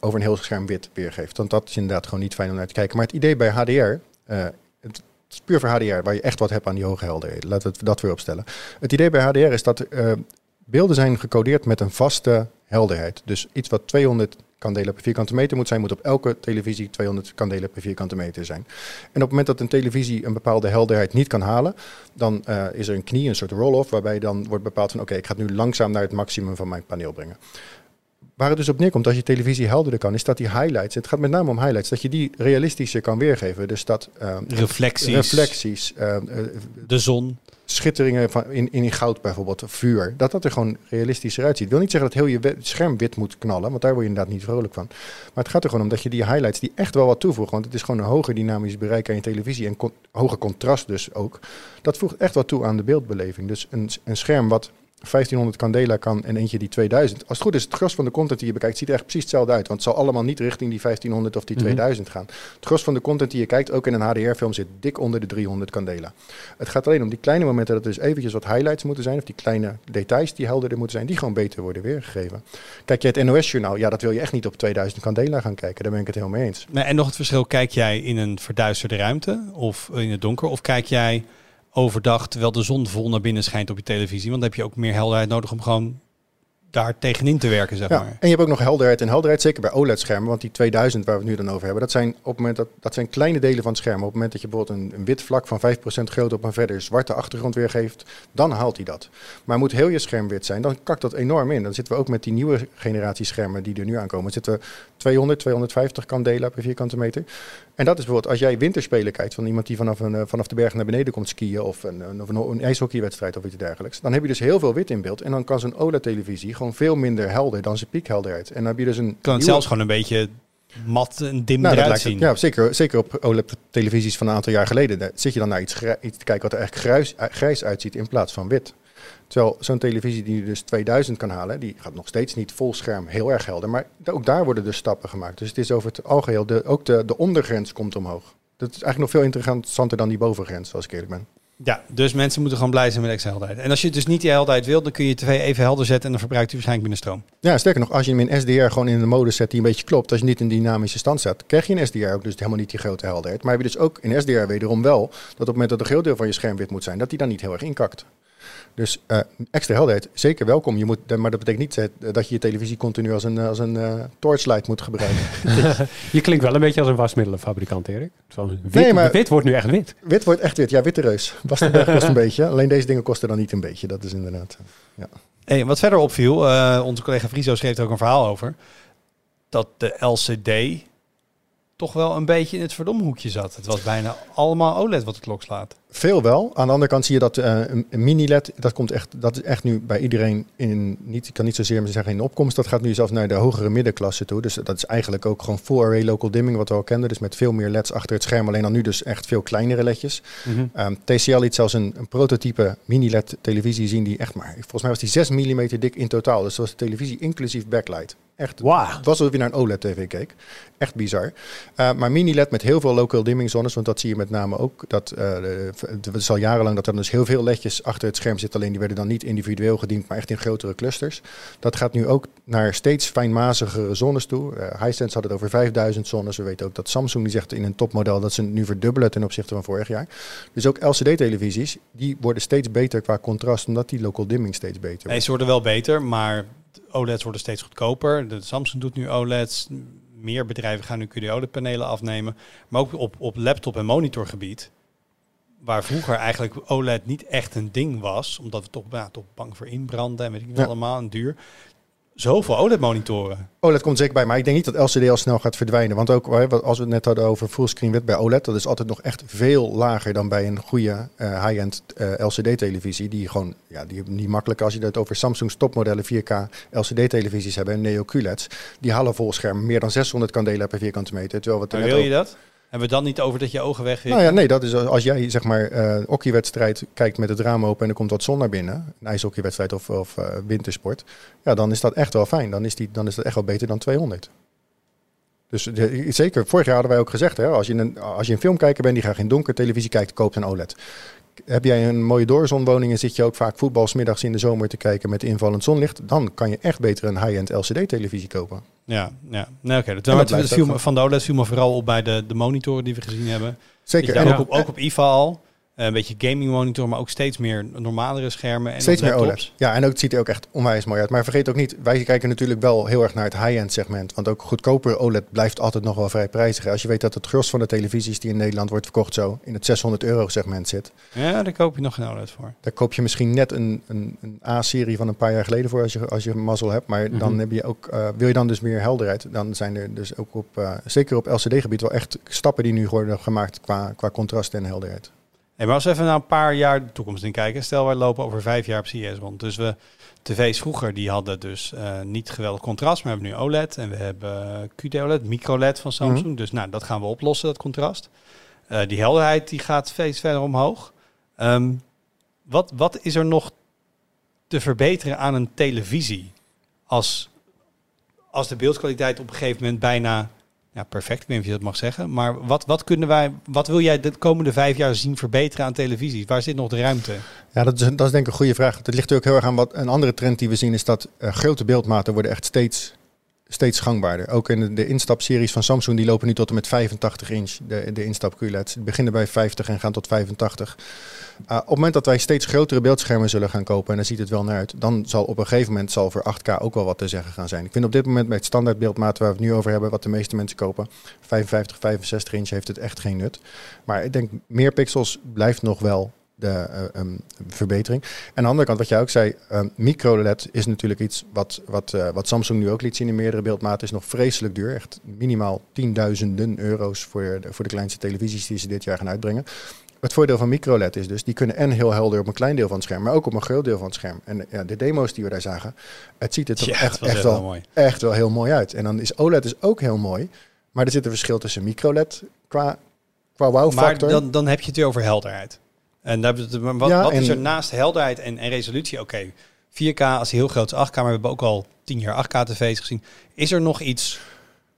D: over een heel scherm wit weergeeft. Want dat is inderdaad gewoon niet fijn om naar te kijken. Maar het idee bij HDR, uh, het is puur voor HDR, waar je echt wat hebt aan die hoge helderheden. Laten we dat weer opstellen. Het idee bij HDR is dat uh, beelden zijn gecodeerd met een vaste helderheid. Dus iets wat 200 kandelen per vierkante meter moet zijn, moet op elke televisie 200 kandelen per vierkante meter zijn. En op het moment dat een televisie een bepaalde helderheid niet kan halen, dan is er een knie, een soort roll-off, waarbij dan wordt bepaald van oké, ik ga het nu langzaam naar het maximum van mijn paneel brengen. Waar het dus op neerkomt, als je televisie helderder kan, is dat die highlights, het gaat met name om highlights, dat je die realistischer kan weergeven. Dus dat... Uh,
C: reflecties.
D: Reflecties. Uh,
C: de zon
D: schitteringen van in, in goud bijvoorbeeld, vuur, dat dat er gewoon realistischer uitziet. Ik wil niet zeggen dat heel je scherm wit moet knallen, want daar word je inderdaad niet vrolijk van. Maar het gaat er gewoon om dat je die highlights die echt wel wat toevoegen, want het is gewoon een hoger dynamisch bereik aan je televisie en con hoger contrast dus ook. Dat voegt echt wat toe aan de beeldbeleving. Dus een, een scherm wat 1500 candela kan en eentje die 2000. Als het goed is, het gros van de content die je bekijkt ziet er echt precies hetzelfde uit. Want het zal allemaal niet richting die 1500 of die 2000 gaan. Het gros van de content die je kijkt, ook in een HDR-film, zit dik onder de 300 candela. Het gaat alleen om die kleine momenten dat er dus eventjes wat highlights moeten zijn. Of die kleine details die helderder moeten zijn, die gewoon beter worden weergegeven. Kijk je het NOS-journaal, ja, dat wil je echt niet op 2000 candela gaan kijken. Daar ben ik het helemaal mee eens.
C: Nee, en nog het verschil, kijk jij in een verduisterde ruimte of in het donker? Of kijk jij overdag terwijl de zon vol naar binnen schijnt op je televisie. Want dan heb je ook meer helderheid nodig om gewoon daar tegenin te werken, zeg
D: ja,
C: maar.
D: En je hebt ook nog helderheid en helderheid, zeker bij OLED-schermen. Want die 2000 waar we het nu dan over hebben, dat zijn op het moment dat, dat zijn kleine delen van het scherm. Op het moment dat je bijvoorbeeld een, een wit vlak van 5% groot op een verder zwarte achtergrond weergeeft, dan haalt hij dat. Maar moet heel je scherm wit zijn, dan kakt dat enorm in. Dan zitten we ook met die nieuwe generatie schermen die er nu aankomen. Dan zitten we 200, 250 candela per vierkante meter. En dat is bijvoorbeeld, als jij winterspelen kijkt van iemand die vanaf, een, vanaf de berg naar beneden komt skiën of een, een, of een, een ijshockeywedstrijd of iets dergelijks, dan heb je dus heel veel wit in beeld. En dan kan zo'n OLED-televisie gewoon veel minder helder dan zijn piekhelderheid. En dan heb je dus een.
C: Kan het nieuwe... zelfs gewoon een beetje mat en dim
D: nou,
C: eruit zien.
D: Het, ja, zeker, zeker op OLED-televisies van een aantal jaar geleden. Daar zit je dan naar iets, iets te kijken wat er echt grijs, grijs uitziet in plaats van wit. Terwijl zo'n televisie die dus 2000 kan halen, die gaat nog steeds niet vol scherm heel erg helder. Maar ook daar worden dus stappen gemaakt. Dus het is over het algeheel, de, ook de, de ondergrens komt omhoog. Dat is eigenlijk nog veel interessanter dan die bovengrens, als ik eerlijk ben.
C: Ja, dus mensen moeten gewoon blij zijn met extra helderheid. En als je dus niet die helderheid wilt, dan kun je je tv even helder zetten en dan verbruikt hij waarschijnlijk minder stroom.
D: Ja, sterker nog, als je hem in SDR gewoon in de modus zet die een beetje klopt, als je niet in dynamische stand zet, krijg je in SDR ook dus helemaal niet die grote helderheid. Maar heb je dus ook in SDR wederom wel, dat op het moment dat een groot deel van je scherm wit moet zijn, dat die dan niet heel erg inkakt. Dus uh, extra helderheid, zeker welkom. Je moet, maar dat betekent niet dat je je televisie continu als een, als een uh, torchlight moet gebruiken.
E: je klinkt wel een beetje als een wasmiddelenfabrikant, Erik. Wit, nee, maar wit wordt nu echt wit.
D: Wit wordt echt wit, ja, witte reus. Bastenberg kost een beetje. Alleen deze dingen kosten dan niet een beetje. Dat is inderdaad, ja.
C: Hey, wat verder opviel, uh, onze collega Friso schreef er ook een verhaal over. Dat de LCD toch wel een beetje in het verdomhoekje zat. Het was bijna allemaal OLED wat de klok slaat.
D: Veel wel. Aan de andere kant zie je dat uh, een, mini-LED, dat komt echt, dat is echt nu bij iedereen in, niet, ik kan niet zozeer zeggen in opkomst, dat gaat nu zelfs naar de hogere middenklasse toe. Dus dat is eigenlijk ook gewoon full array local dimming wat we al kenden. Dus met veel meer LED's achter het scherm, alleen dan nu dus echt veel kleinere LEDjes.
E: Mhm.
D: Ehm, TCL liet zelfs een, een prototype mini-LED televisie zien die echt maar, volgens mij was die 6 mm dik in totaal. Dus dat was de televisie inclusief backlight. Echt,
E: Wauw.
D: het was alsof je naar een OLED-tv keek. Echt bizar. Uh, maar mini-LED met heel veel local dimming zones, want dat zie je met name ook. Dat, uh, het is al jarenlang dat er dus heel veel ledjes achter het scherm zitten. Alleen die werden dan niet individueel gediend, maar echt in grotere clusters. Dat gaat nu ook naar steeds fijnmazigere zones toe. Uh, Hisense had het over 5000 zones. We weten ook dat Samsung die zegt in een topmodel dat ze het nu verdubbelen ten opzichte van vorig jaar. Dus ook LCD-televisies, die worden steeds beter qua contrast, omdat die local dimming steeds beter wordt.
C: Nee, ze worden wel beter, maar OLED's worden steeds goedkoper. De Samsung doet nu OLED's. Meer bedrijven gaan nu QD-OLED-panelen afnemen. Maar ook op, op laptop- en monitorgebied. Waar vroeger eigenlijk OLED niet echt een ding was. Omdat we toch, ja, toch bang voor inbranden en weet ik
D: Ja.
C: allemaal. En duur. Zoveel OLED-monitoren.
D: OLED komt zeker bij, maar ik denk niet dat LCD al snel gaat verdwijnen. Want ook als we het net hadden over fullscreen wit bij OLED, dat is altijd nog echt veel lager dan bij een goede eh, high-end eh, LCD-televisie. Die gewoon, ja, die niet makkelijk als je het over Samsung's topmodellen 4K LCD-televisies hebben en Neo QLEDs. Die halen vol scherm meer dan 600 kandela per vierkante meter. Terwijl we
C: wil je
D: over-
C: dat? Hebben we dan niet over dat je ogen weg
D: Nou ja, nee, dat is als jij zeg maar eh hockeywedstrijd kijkt met het raam open en er komt wat zon naar binnen, een ijshockeywedstrijd of, of eh, wintersport, ja, dan is dat echt wel fijn. Dan is, die, dan is dat echt wel beter dan 200. Dus zeker, vorig jaar hadden wij ook gezegd, hè, als, je een, als je een filmkijker bent die graag in donker televisie kijkt, koopt een OLED. Heb jij een mooie doorzonwoning en zit je ook vaak voetbal 's middags in de zomer te kijken met invallend zonlicht, dan kan je echt beter een high-end LCD-televisie kopen.
C: Ja, ja. Nee, oké. Dat, viel me- van de OLED viel me vooral op bij de, de monitoren die we gezien hebben.
D: Zeker. En
C: ook,
D: ook,
C: op, ook op IFA al. Eh, Een beetje gaming monitor, maar ook steeds meer normalere schermen. En
D: Steeds meer. OLED. Ja, en ook, het ziet er ook echt onwijs mooi uit. Maar vergeet ook niet, wij kijken natuurlijk wel heel erg naar het high-end segment. Want ook goedkoper OLED blijft altijd nog wel vrij prijzig. Als je weet dat het gros van de televisies die in Nederland wordt verkocht zo in het 600 euro segment zit.
C: Ja, daar koop je nog geen OLED voor.
D: Daar koop je misschien net een, een, een A-serie van een paar jaar geleden voor als je, als je mazzel hebt. Maar dan
E: Mhm.
D: heb je ook, eh, wil je dan dus meer helderheid, dan zijn er dus ook op, eh, zeker op LCD-gebied wel echt stappen die nu worden gemaakt qua, qua contrast en helderheid.
C: Hey, maar als we even naar een paar jaar de toekomst in kijken. Stel, wij lopen over vijf jaar op CES rond. Dus we, tv's vroeger, die hadden dus eh, niet geweldig contrast. Maar we hebben nu OLED en we hebben QD-OLED, micro-LED van Samsung. Dus nou, dat gaan we oplossen, dat contrast. Eh, die helderheid die gaat steeds verder omhoog. Ehm, wat, wat is er nog te verbeteren aan een televisie? Als, als de beeldkwaliteit op een gegeven moment bijna ja, perfect, ik weet niet of je dat mag zeggen. Maar wat, wat, kunnen wij, wat wil jij de komende vijf jaar zien verbeteren aan televisie? Waar zit nog de ruimte?
D: Ja, dat is, dat is denk ik een goede vraag. Het ligt ook heel erg aan wat een andere trend die we zien is dat eh, grote beeldmaten worden echt steeds, steeds gangbaarder. Ook in de, instapseries van Samsung die lopen nu tot en met 85 inch, de, de instap QLED's. Die beginnen bij 50 en gaan tot 85. Uh, op het moment dat wij steeds grotere beeldschermen zullen gaan kopen, en daar ziet het wel naar uit, dan zal op een gegeven moment zal voor 8K ook wel wat te zeggen gaan zijn. Ik vind op dit moment met het standaard beeldmaat waar we het nu over hebben, wat de meeste mensen kopen, 55, 65 inch heeft het echt geen nut. Maar ik denk meer pixels blijft nog wel de uh, um, verbetering. En aan de andere kant, wat jij ook zei, um, micro-LED is natuurlijk iets wat, wat, uh, wat Samsung nu ook liet zien in meerdere beeldmaten, is nog vreselijk duur. Echt minimaal tienduizenden euro's voor de, voor de kleinste televisies die ze dit jaar gaan uitbrengen. Het voordeel van micro-LED is dus, die kunnen en heel helder op een klein deel van het scherm, maar ook op een groot deel van het scherm. En ja, de demo's die we daar zagen, het ziet er toch
C: Ja,
D: echt, echt, wel,
C: mooi.
D: echt wel heel mooi uit. En dan is OLED is ook heel mooi, maar er zit een verschil tussen micro-LED qua, qua
C: Maar
D: wow-factor.
C: dan, dan heb je het weer over helderheid. En daar, wat,
D: Ja,
C: wat is er naast helderheid en, en resolutie? Oké, 4K als heel groot is 8K, maar we hebben ook al 10 jaar 8K tv's gezien. Is er nog iets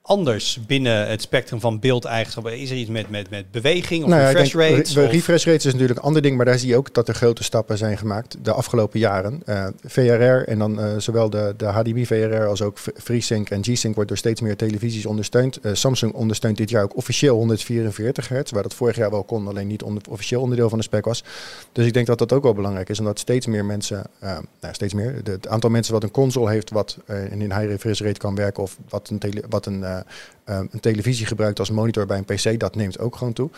C: anders binnen het spectrum van beeldeigenschappen? Is er iets met, met, met beweging of
D: Nou ja,
C: refresh rates?
D: re- refresh rates is natuurlijk een ander ding, maar daar zie je ook dat er grote stappen zijn gemaakt de afgelopen jaren. Uh, VRR en dan uh, zowel de, de HDMI VRR als ook FreeSync en G-Sync wordt door steeds meer televisies ondersteund. Uh, Samsung ondersteunt dit jaar ook officieel 144 hertz, waar dat vorig jaar wel kon, alleen niet onder, officieel onderdeel van de spec was. Dus ik denk dat dat ook wel belangrijk is, omdat steeds meer mensen, nou, steeds meer, de, het aantal mensen wat een console heeft wat in high refresh rate kan werken of wat een, tele, wat een een televisie gebruikt als monitor bij een PC, dat neemt ook gewoon toe.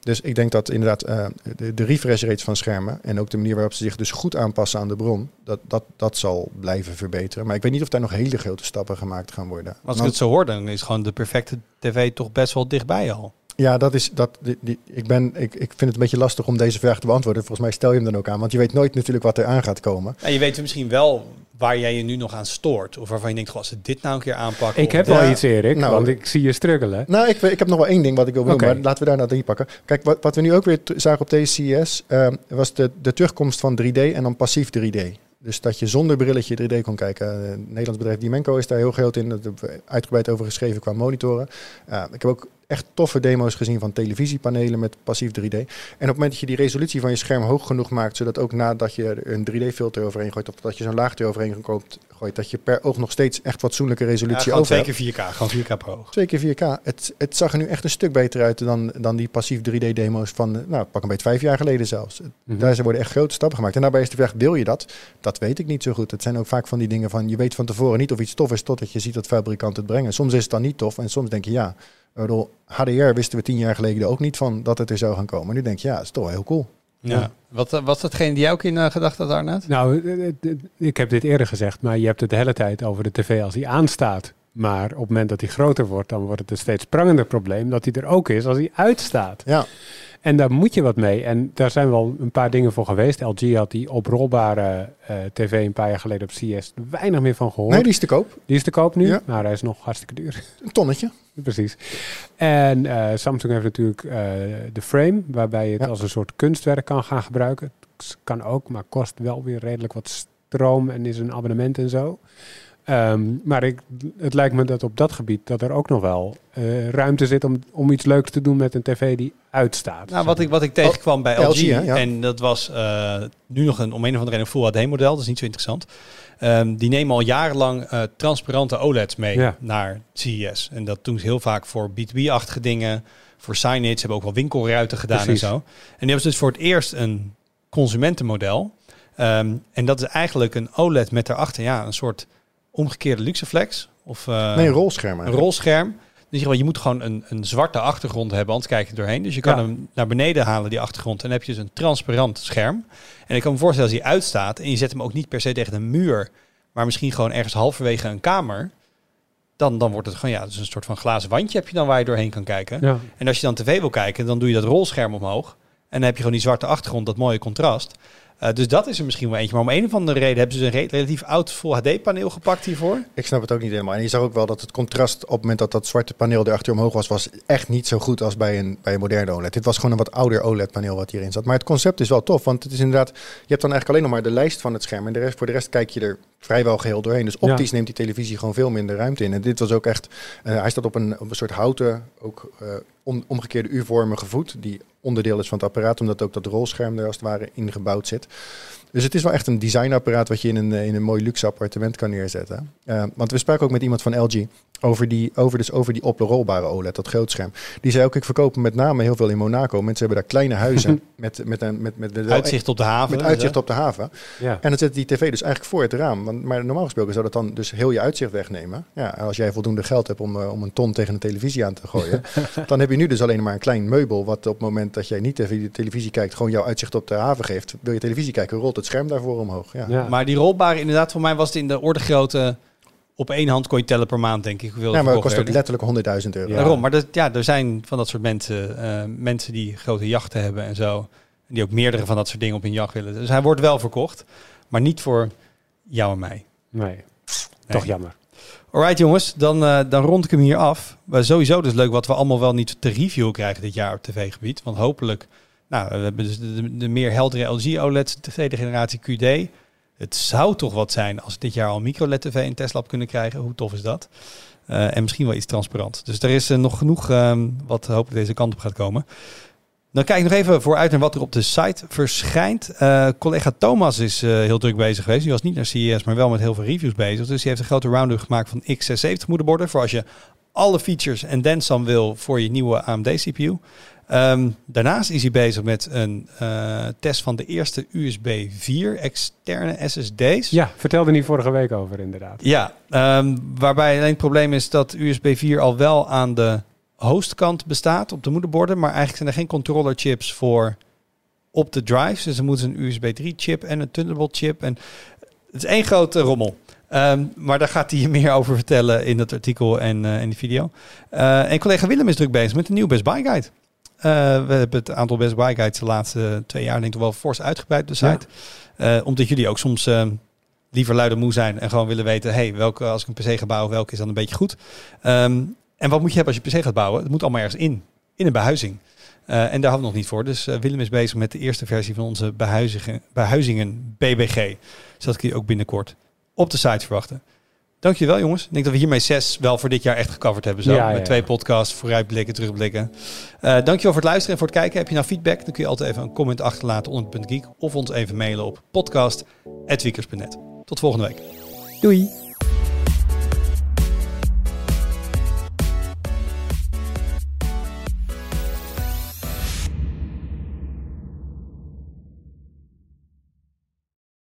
D: Dus ik denk dat inderdaad uh, de, de, refresh rates van schermen en ook de manier waarop ze zich dus goed aanpassen aan de bron, dat, dat, dat zal blijven verbeteren. Maar ik weet niet of daar nog hele grote stappen gemaakt gaan worden.
C: Als ik het zo hoor, dan is gewoon de perfecte tv toch best wel dichtbij al.
D: Ja, dat is dat. Die, die- ik, ben, ik, ik vind het een beetje lastig om deze vraag te beantwoorden. Volgens mij stel je hem dan ook aan, want je weet nooit natuurlijk wat er aan gaat komen.
C: En je weet misschien wel waar jij je nu nog aan stoort. Of waarvan je denkt, goh, als ze dit nou een keer aanpakken.
E: Ik heb wel
D: Ja,
E: iets, Erik,
D: nou,
E: want ik zie je struggelen.
D: Nou, ik, ik heb nog wel één ding wat ik wil
E: Oké.
D: maar laten we daar naar drie pakken. Kijk, wat, wat we nu ook weer zagen op deze CES, ehm, was de, de terugkomst van 3D en dan passief 3D. Dus dat je zonder brilletje 3D kon kijken. Eh, Het Nederlands bedrijf Dimenco is daar heel groot in. Daar hebben we uitgebreid over geschreven qua monitoren. Uh, ik heb ook echt toffe demo's gezien van televisiepanelen met passief 3D. En op het moment dat je die resolutie van je scherm hoog genoeg maakt, zodat ook nadat je een 3D-filter overheen gooit, of dat je zo'n laag eroverheen koopt, gooit, dat je per oog nog steeds echt fatsoenlijke
C: Ja,
D: resolutie
C: gewoon
D: over
C: twee keer 4K, gewoon 4K per oog.
D: Twee keer 4K. Het, het zag er nu echt een stuk beter uit dan, dan die passief 3D-demo's van, nou, pak een beetje vijf jaar geleden zelfs.
E: Mhm.
D: Daar zijn- worden echt grote stappen gemaakt. En daarbij is de vraag, wil je dat? Dat weet ik niet zo goed. Het zijn ook vaak van die dingen van, je weet van tevoren niet of iets tof is totdat je ziet dat fabrikant het brengen. Soms is het dan niet tof en soms denk je, ja. Ik bedoel, HDR wisten we tien jaar geleden ook niet van dat het er zou gaan komen. Nu denk je, ja, dat is toch wel heel cool.
C: Ja. Wat eh, was datgene die jij ook in eh, gedachten had, Arnaud?
E: Nou, eh, ik heb dit eerder gezegd, maar je hebt het de hele tijd over de tv als die aanstaat. Maar op het moment dat hij groter wordt, dan wordt het een steeds prangender probleem dat hij er ook is als hij uitstaat.
D: Ja,
E: En daar moet je wat mee. En daar zijn wel een paar dingen voor geweest. LG had die oprolbare eh, tv een paar jaar geleden op CS weinig meer van gehoord.
D: nee, die is te koop.
E: Die is te koop nu,
D: Ja.
E: maar hij is nog hartstikke duur.
D: Een tonnetje.
E: Precies. En eh, Samsung heeft natuurlijk eh, de frame, waarbij je het
D: Ja.
E: als een soort kunstwerk kan gaan gebruiken. Het kan ook, maar kost wel weer redelijk wat stroom en is een abonnement en zo. Ehm, maar ik, het lijkt me dat op dat gebied dat er ook nog wel eh, ruimte zit om, om iets leuks te doen met een tv die uitstaat.
C: Nou, wat ik, wat ik tegenkwam bij LG,
D: LG, ja.
C: en dat was eh, nu nog een, om een of andere reden een Full HD-model, dat is niet zo interessant. Ehm, die nemen al jarenlang eh, transparante OLED's mee
E: Ja.
C: naar CES. En dat doen ze heel vaak voor B2B-achtige dingen, voor signage, hebben ook wel winkelruiten gedaan
E: Precies.
C: en zo. En nu hebben ze dus voor het eerst een consumentenmodel. Ehm, en dat is eigenlijk een OLED met daarachter ja, een soort omgekeerde luxeflex. Of, eh,
D: nee, een rolscherm
C: een rolscherm. Dus je, moet gewoon een, een zwarte achtergrond hebben, anders kijk je er doorheen. Dus je kan
E: Ja.
C: hem naar beneden halen, die achtergrond. En dan heb je dus een transparant scherm. En ik kan me voorstellen, als hij uitstaat en je zet hem ook niet per se tegen een muur, maar misschien gewoon ergens halverwege een kamer, dan, dan wordt het gewoon, ja, dus een soort van glazen wandje heb je dan waar je doorheen kan kijken.
E: Ja.
C: En als je dan tv wil kijken, dan doe je dat rolscherm omhoog. En dan heb je gewoon die zwarte achtergrond, dat mooie contrast. Eh, dus dat is er misschien wel eentje. Maar om een of andere reden hebben ze een re- relatief oud Full HD paneel gepakt hiervoor.
D: Ik snap het ook niet helemaal. En je zag ook wel dat het contrast op het moment dat dat zwarte paneel erachter omhoog was, was echt niet zo goed als bij een, bij een moderne OLED. Dit was gewoon een wat ouder OLED-paneel wat hierin zat. Maar het concept is wel tof, want het is inderdaad, je hebt dan eigenlijk alleen nog maar de lijst van het scherm. En de rest, voor de rest kijk je er vrijwel geheel doorheen. Dus optisch neemt die televisie gewoon veel minder ruimte in. En dit was ook echt, eh, hij staat op een, op een soort houten, ook eh, om- omgekeerde U-vormige voet, die onderdeel is van het apparaat, omdat ook dat rolscherm er als het ware ingebouwd zit. Dus het is wel echt een designapparaat wat je in een, eh, in een mooi luxe appartement kan neerzetten. Eh, want we spraken ook met iemand van LG over die, over, dus over die oprolbare OLED, dat grootscherm. Die zei ook, ik verkoop met name heel veel in Monaco. Mensen hebben daar kleine huizen met, met, een, met, met, met,
C: Uitzicht op de haven.
D: met uitzicht op de haven.
E: Ja.
D: En dan zet die tv dus eigenlijk voor het raam. Want, maar normaal gesproken zou dat dan dus heel je uitzicht wegnemen. Ja, en als jij voldoende geld hebt om, eh, om een ton tegen een televisie aan te gooien, dan heb je nu dus alleen maar een klein meubel. Wat op het moment dat jij niet even de televisie kijkt, gewoon jouw uitzicht op de haven geeft. Wil je televisie kijken, rolt het scherm daarvoor omhoog. Ja.
E: Ja.
C: Maar die rolbare, inderdaad, voor mij was het in de orde grootte. Op één hand kon je tellen per maand, denk ik. Hoeveel
D: Ja, maar het kost ook letterlijk 100.000 euro.
E: Ja.
C: Daarom, maar dat, ja, er zijn van dat soort mensen, eh, mensen die grote jachten hebben en zo. En die ook meerdere van dat soort dingen op hun jacht willen. Dus hij wordt wel verkocht, maar niet voor jou en mij.
E: Nee, toch jammer.
C: Alright jongens, dan, eh, dan rond ik hem hier af. Maar sowieso dus leuk wat we allemaal wel niet te review krijgen dit jaar op tv-gebied. Want hopelijk, nou, we hebben dus de, meer heldere LG OLED's, de tweede generatie QD. Het zou toch wat zijn als we dit jaar al micro-LED TV in Tesla kunnen krijgen. Hoe tof is dat? Eh, en misschien wel iets transparant. Dus er is eh, nog genoeg ehm, wat hopelijk deze kant op gaat komen. Dan kijk ik nog even vooruit naar wat er op de site verschijnt. Eh, collega Thomas is heel druk bezig geweest. Die was niet naar CES, maar wel met heel veel reviews bezig. Dus die heeft een grote round-up gemaakt van x670 moederborden. Voor als je alle features en dan wil voor je nieuwe AMD CPU. Ehm, daarnaast is hij bezig met een eh, test van de eerste USB 4 externe SSD's.
E: Ja, vertelde niet vorige week over inderdaad.
C: Ja, ehm, waarbij alleen het probleem is dat USB 4 al wel aan de hostkant bestaat op de moederborden, maar eigenlijk zijn er geen controller chips voor op de drives. Dus er moet een USB 3 chip en een Thunderbolt chip en het is één grote rommel. Ehm, maar daar gaat hij je meer over vertellen in dat artikel en uh, in die video. Uh, en collega Willem is druk bezig met een nieuwe Best Buy Guide. Uh, we hebben het aantal Best Buy Guides de laatste twee jaar denk ik wel fors uitgebreid de site. Ja. omdat jullie ook soms ehm, liever luider moe zijn en gewoon willen weten... hey, welke, als ik een PC ga bouwen, welke is dan een beetje goed? Um, en wat moet je hebben als je PC gaat bouwen? Het moet allemaal ergens in, in een behuizing. Uh, en daar hadden we nog niet voor. Dus uh, Willem is bezig met de eerste versie van onze behuizingen, behuizingen BBG. Zodat ik die ook binnenkort op de site verwachten. Dank je wel, jongens. Ik denk dat we hiermee zes wel voor dit jaar echt gecoverd hebben. Zo.
E: Ja,
C: met
E: ja,
C: twee podcasts, vooruitblikken, terugblikken. Uh, dankjewel voor het luisteren en voor het kijken. Heb je nou feedback? Dan kun je altijd even een comment achterlaten onder het geek. Of ons even mailen op podcast.wiekers.net. Tot volgende week.
E: Doei.